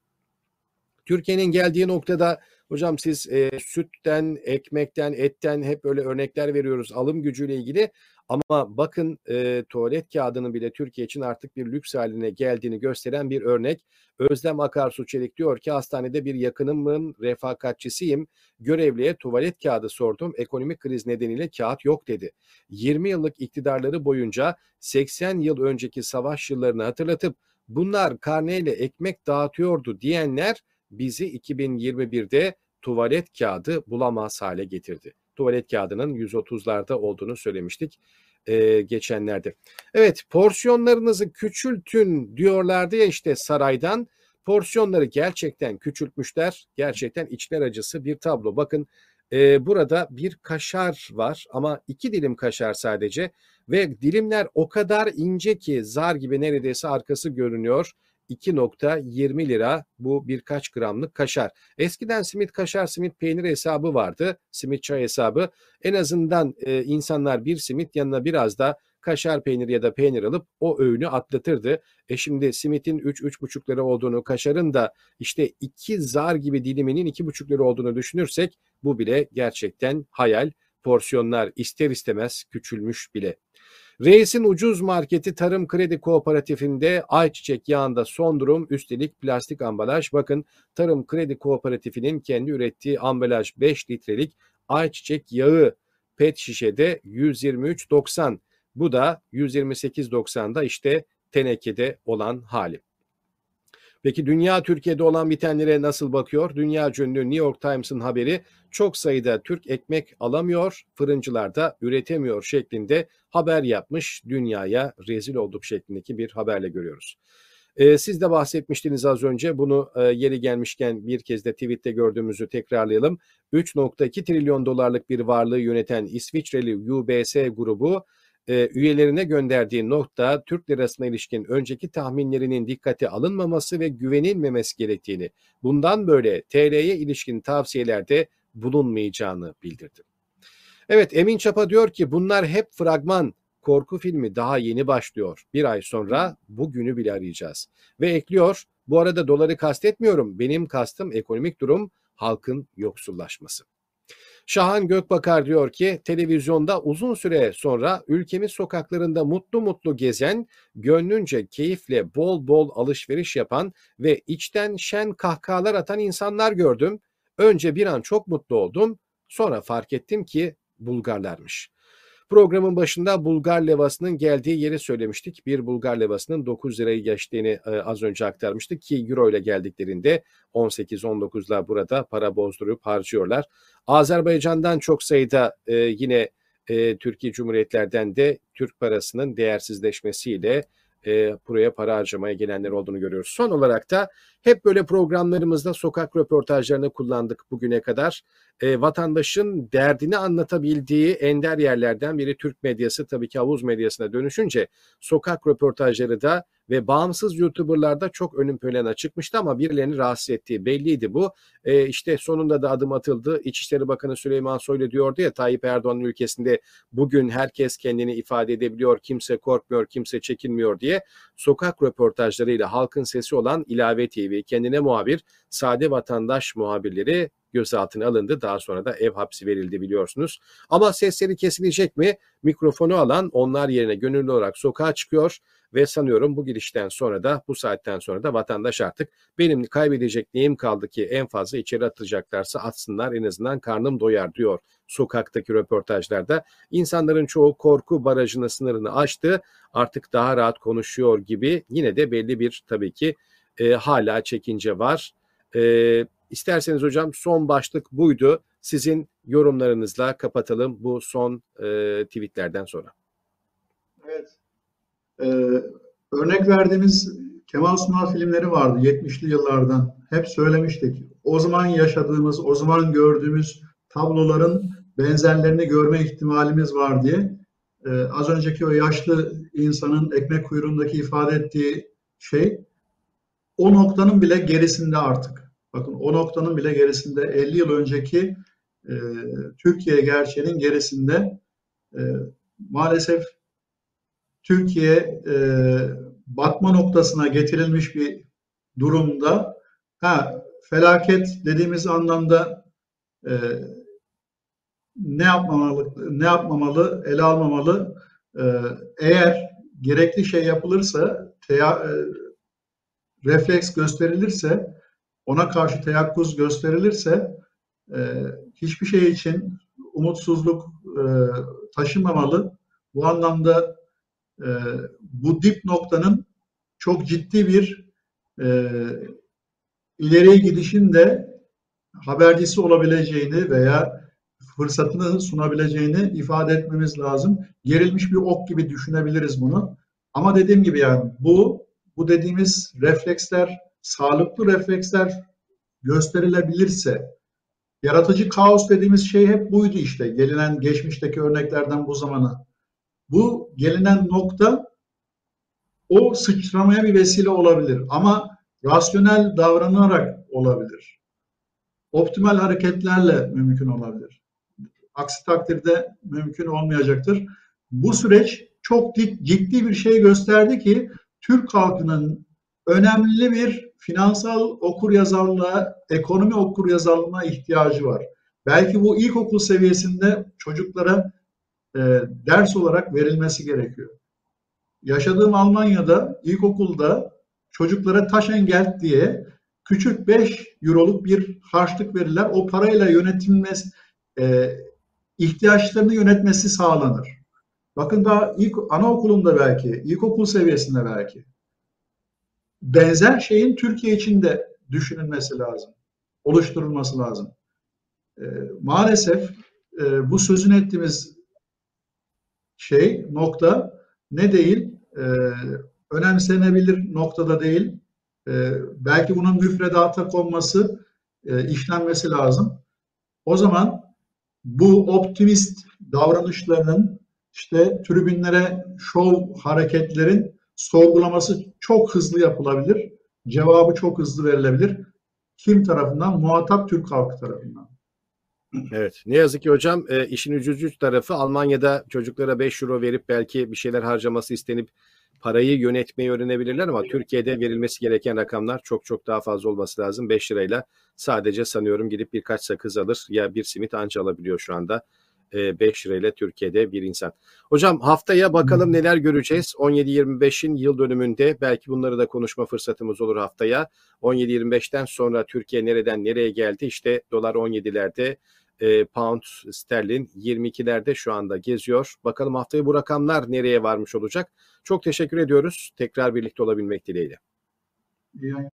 Türkiye'nin geldiği noktada hocam siz e, sütten, ekmekten, etten hep böyle örnekler veriyoruz alım gücüyle ilgili. Ama bakın e, tuvalet kağıdının bile Türkiye için artık bir lüks haline geldiğini gösteren bir örnek. Özlem Akarsu Çelik diyor ki hastanede bir yakınımın refakatçisiyim. Görevliye tuvalet kağıdı sordum. Ekonomik kriz nedeniyle kağıt yok dedi. 20 yıllık iktidarları boyunca 80 yıl önceki savaş yıllarını hatırlatıp bunlar karneyle ekmek dağıtıyordu diyenler bizi 2021'de tuvalet kağıdı bulamaz hale getirdi. Tuvalet kağıdının 130'larda olduğunu söylemiştik e, geçenlerde. Evet porsiyonlarınızı küçültün diyorlardı ya işte saraydan. Porsiyonları gerçekten küçültmüşler. Gerçekten içler acısı bir tablo. Bakın e, burada bir kaşar var ama iki dilim kaşar sadece ve dilimler o kadar ince ki zar gibi neredeyse arkası görünüyor. 2.20 lira bu birkaç gramlık kaşar. Eskiden simit kaşar simit peynir hesabı vardı. Simit çay hesabı. En azından e, insanlar bir simit yanına biraz da kaşar peynir ya da peynir alıp o öğünü atlatırdı. E şimdi simitin 3-3,5 lira olduğunu, kaşarın da işte 2 zar gibi diliminin 2,5 lira olduğunu düşünürsek bu bile gerçekten hayal. Porsiyonlar ister istemez küçülmüş bile. Reis'in ucuz marketi Tarım Kredi Kooperatifinde ayçiçek yağında son durum üstelik plastik ambalaj. Bakın Tarım Kredi Kooperatifinin kendi ürettiği ambalaj 5 litrelik ayçiçek yağı pet şişede 123.90. Bu da 128.90'da işte tenekede olan hali. Peki dünya Türkiye'de olan bitenlere nasıl bakıyor? Dünya ünlü New York Times'ın haberi çok sayıda Türk ekmek alamıyor, fırıncılar da üretemiyor şeklinde haber yapmış. Dünyaya rezil olduk şeklindeki bir haberle görüyoruz. Ee, siz de bahsetmiştiniz az önce bunu e, yeri gelmişken bir kez de tweette gördüğümüzü tekrarlayalım. 3.2 trilyon dolarlık bir varlığı yöneten İsviçreli UBS grubu e, üyelerine gönderdiği nokta Türk lirasına ilişkin önceki tahminlerinin dikkate alınmaması ve güvenilmemesi gerektiğini, bundan böyle TL'ye ilişkin tavsiyelerde bulunmayacağını bildirdi. Evet Emin Çapa diyor ki bunlar hep fragman, korku filmi daha yeni başlıyor. Bir ay sonra bugünü bile arayacağız. Ve ekliyor bu arada doları kastetmiyorum benim kastım ekonomik durum halkın yoksullaşması. Şahan Gökbakar diyor ki televizyonda uzun süre sonra ülkemiz sokaklarında mutlu mutlu gezen, gönlünce keyifle bol bol alışveriş yapan ve içten şen kahkahalar atan insanlar gördüm. Önce bir an çok mutlu oldum, sonra fark ettim ki Bulgarlarmış. Programın başında Bulgar levasının geldiği yeri söylemiştik. Bir Bulgar levasının 9 lirayı geçtiğini e, az önce aktarmıştık ki Euro ile geldiklerinde 18-19'la burada para bozdurup harcıyorlar. Azerbaycan'dan çok sayıda e, yine e, Türkiye Cumhuriyetlerden de Türk parasının değersizleşmesiyle e, buraya para harcamaya gelenler olduğunu görüyoruz. Son olarak da hep böyle programlarımızda sokak röportajlarını kullandık bugüne kadar. E, vatandaşın derdini anlatabildiği ender yerlerden biri Türk medyası tabii ki havuz medyasına dönüşünce sokak röportajları da ve bağımsız YouTuber'larda çok önün plana çıkmıştı ama birilerini rahatsız ettiği belliydi bu. E, işte sonunda da adım atıldı. İçişleri Bakanı Süleyman Soylu diyordu ya Tayyip Erdoğan'ın ülkesinde bugün herkes kendini ifade edebiliyor, kimse korkmuyor, kimse çekinmiyor diye sokak röportajlarıyla halkın sesi olan İlave TV, kendine muhabir, sade vatandaş muhabirleri gözaltına alındı. Daha sonra da ev hapsi verildi biliyorsunuz. Ama sesleri kesilecek mi? Mikrofonu alan onlar yerine gönüllü olarak sokağa çıkıyor ve sanıyorum bu girişten sonra da bu saatten sonra da vatandaş artık benim kaybedecek neyim kaldı ki en fazla içeri atacaklarsa atsınlar en azından karnım doyar diyor sokaktaki röportajlarda. İnsanların çoğu korku barajını sınırını aştı artık daha rahat konuşuyor gibi yine de belli bir tabii ki e, hala çekince var. E, isterseniz hocam son başlık buydu. Sizin yorumlarınızla kapatalım bu son e, tweetlerden sonra. Evet. Ee, örnek verdiğimiz Kemal Sunal filmleri vardı 70'li yıllardan. Hep söylemiştik. O zaman yaşadığımız, o zaman gördüğümüz tabloların benzerlerini görme ihtimalimiz var diye. Ee, az önceki o yaşlı insanın ekmek kuyruğundaki ifade ettiği şey o noktanın bile gerisinde artık. Bakın o noktanın bile gerisinde 50 yıl önceki e, Türkiye gerçeğinin gerisinde e, maalesef Türkiye e, batma noktasına getirilmiş bir durumda. Ha felaket dediğimiz anlamda e, ne yapmamalı, ne yapmamalı, ele almamalı. E, eğer gerekli şey yapılırsa, teya, e, refleks gösterilirse, ona karşı teyakkuz gösterilirse, e, hiçbir şey için umutsuzluk e, taşımamalı. Bu anlamda e, bu dip noktanın çok ciddi bir e, ileriye gidişin de habercisi olabileceğini veya fırsatını sunabileceğini ifade etmemiz lazım. Gerilmiş bir ok gibi düşünebiliriz bunu. Ama dediğim gibi yani bu bu dediğimiz refleksler, sağlıklı refleksler gösterilebilirse Yaratıcı kaos dediğimiz şey hep buydu işte. Gelinen geçmişteki örneklerden bu zamana. Bu gelinen nokta o sıçramaya bir vesile olabilir ama rasyonel davranarak olabilir. Optimal hareketlerle mümkün olabilir. Aksi takdirde mümkün olmayacaktır. Bu süreç çok ciddi bir şey gösterdi ki Türk halkının önemli bir finansal okuryazarlığa, ekonomi okuryazarlığına ihtiyacı var. Belki bu ilkokul seviyesinde çocuklara e, ders olarak verilmesi gerekiyor. Yaşadığım Almanya'da ilkokulda çocuklara Taschengeld diye küçük 5 euroluk bir harçlık verirler. O parayla yönetilmesi, e, ihtiyaçlarını yönetmesi sağlanır. Bakın daha ilk anaokulunda belki, ilkokul seviyesinde belki. Benzer şeyin Türkiye için de düşünülmesi lazım. Oluşturulması lazım. E, maalesef e, bu sözün ettiğimiz şey, nokta ne değil, e, önemsenebilir noktada değil. E, belki bunun müfredata konması, e, işlenmesi lazım. O zaman bu optimist davranışlarının işte tribünlere şov hareketlerin sorgulaması çok hızlı yapılabilir. Cevabı çok hızlı verilebilir. Kim tarafından? Muhatap Türk halkı tarafından. Evet. Ne yazık ki hocam e, işin üzücü tarafı Almanya'da çocuklara 5 euro verip belki bir şeyler harcaması istenip parayı yönetmeyi öğrenebilirler ama Türkiye'de verilmesi gereken rakamlar çok çok daha fazla olması lazım. 5 lirayla sadece sanıyorum gidip birkaç sakız alır ya bir simit anca alabiliyor şu anda. 5 lirayla Türkiye'de bir insan. Hocam haftaya bakalım neler göreceğiz. 17-25'in yıl dönümünde belki bunları da konuşma fırsatımız olur haftaya. 17-25'ten sonra Türkiye nereden nereye geldi? İşte dolar 17'lerde, e, pound sterlin 22'lerde şu anda geziyor. Bakalım haftaya bu rakamlar nereye varmış olacak? Çok teşekkür ediyoruz. Tekrar birlikte olabilmek dileğiyle. Yani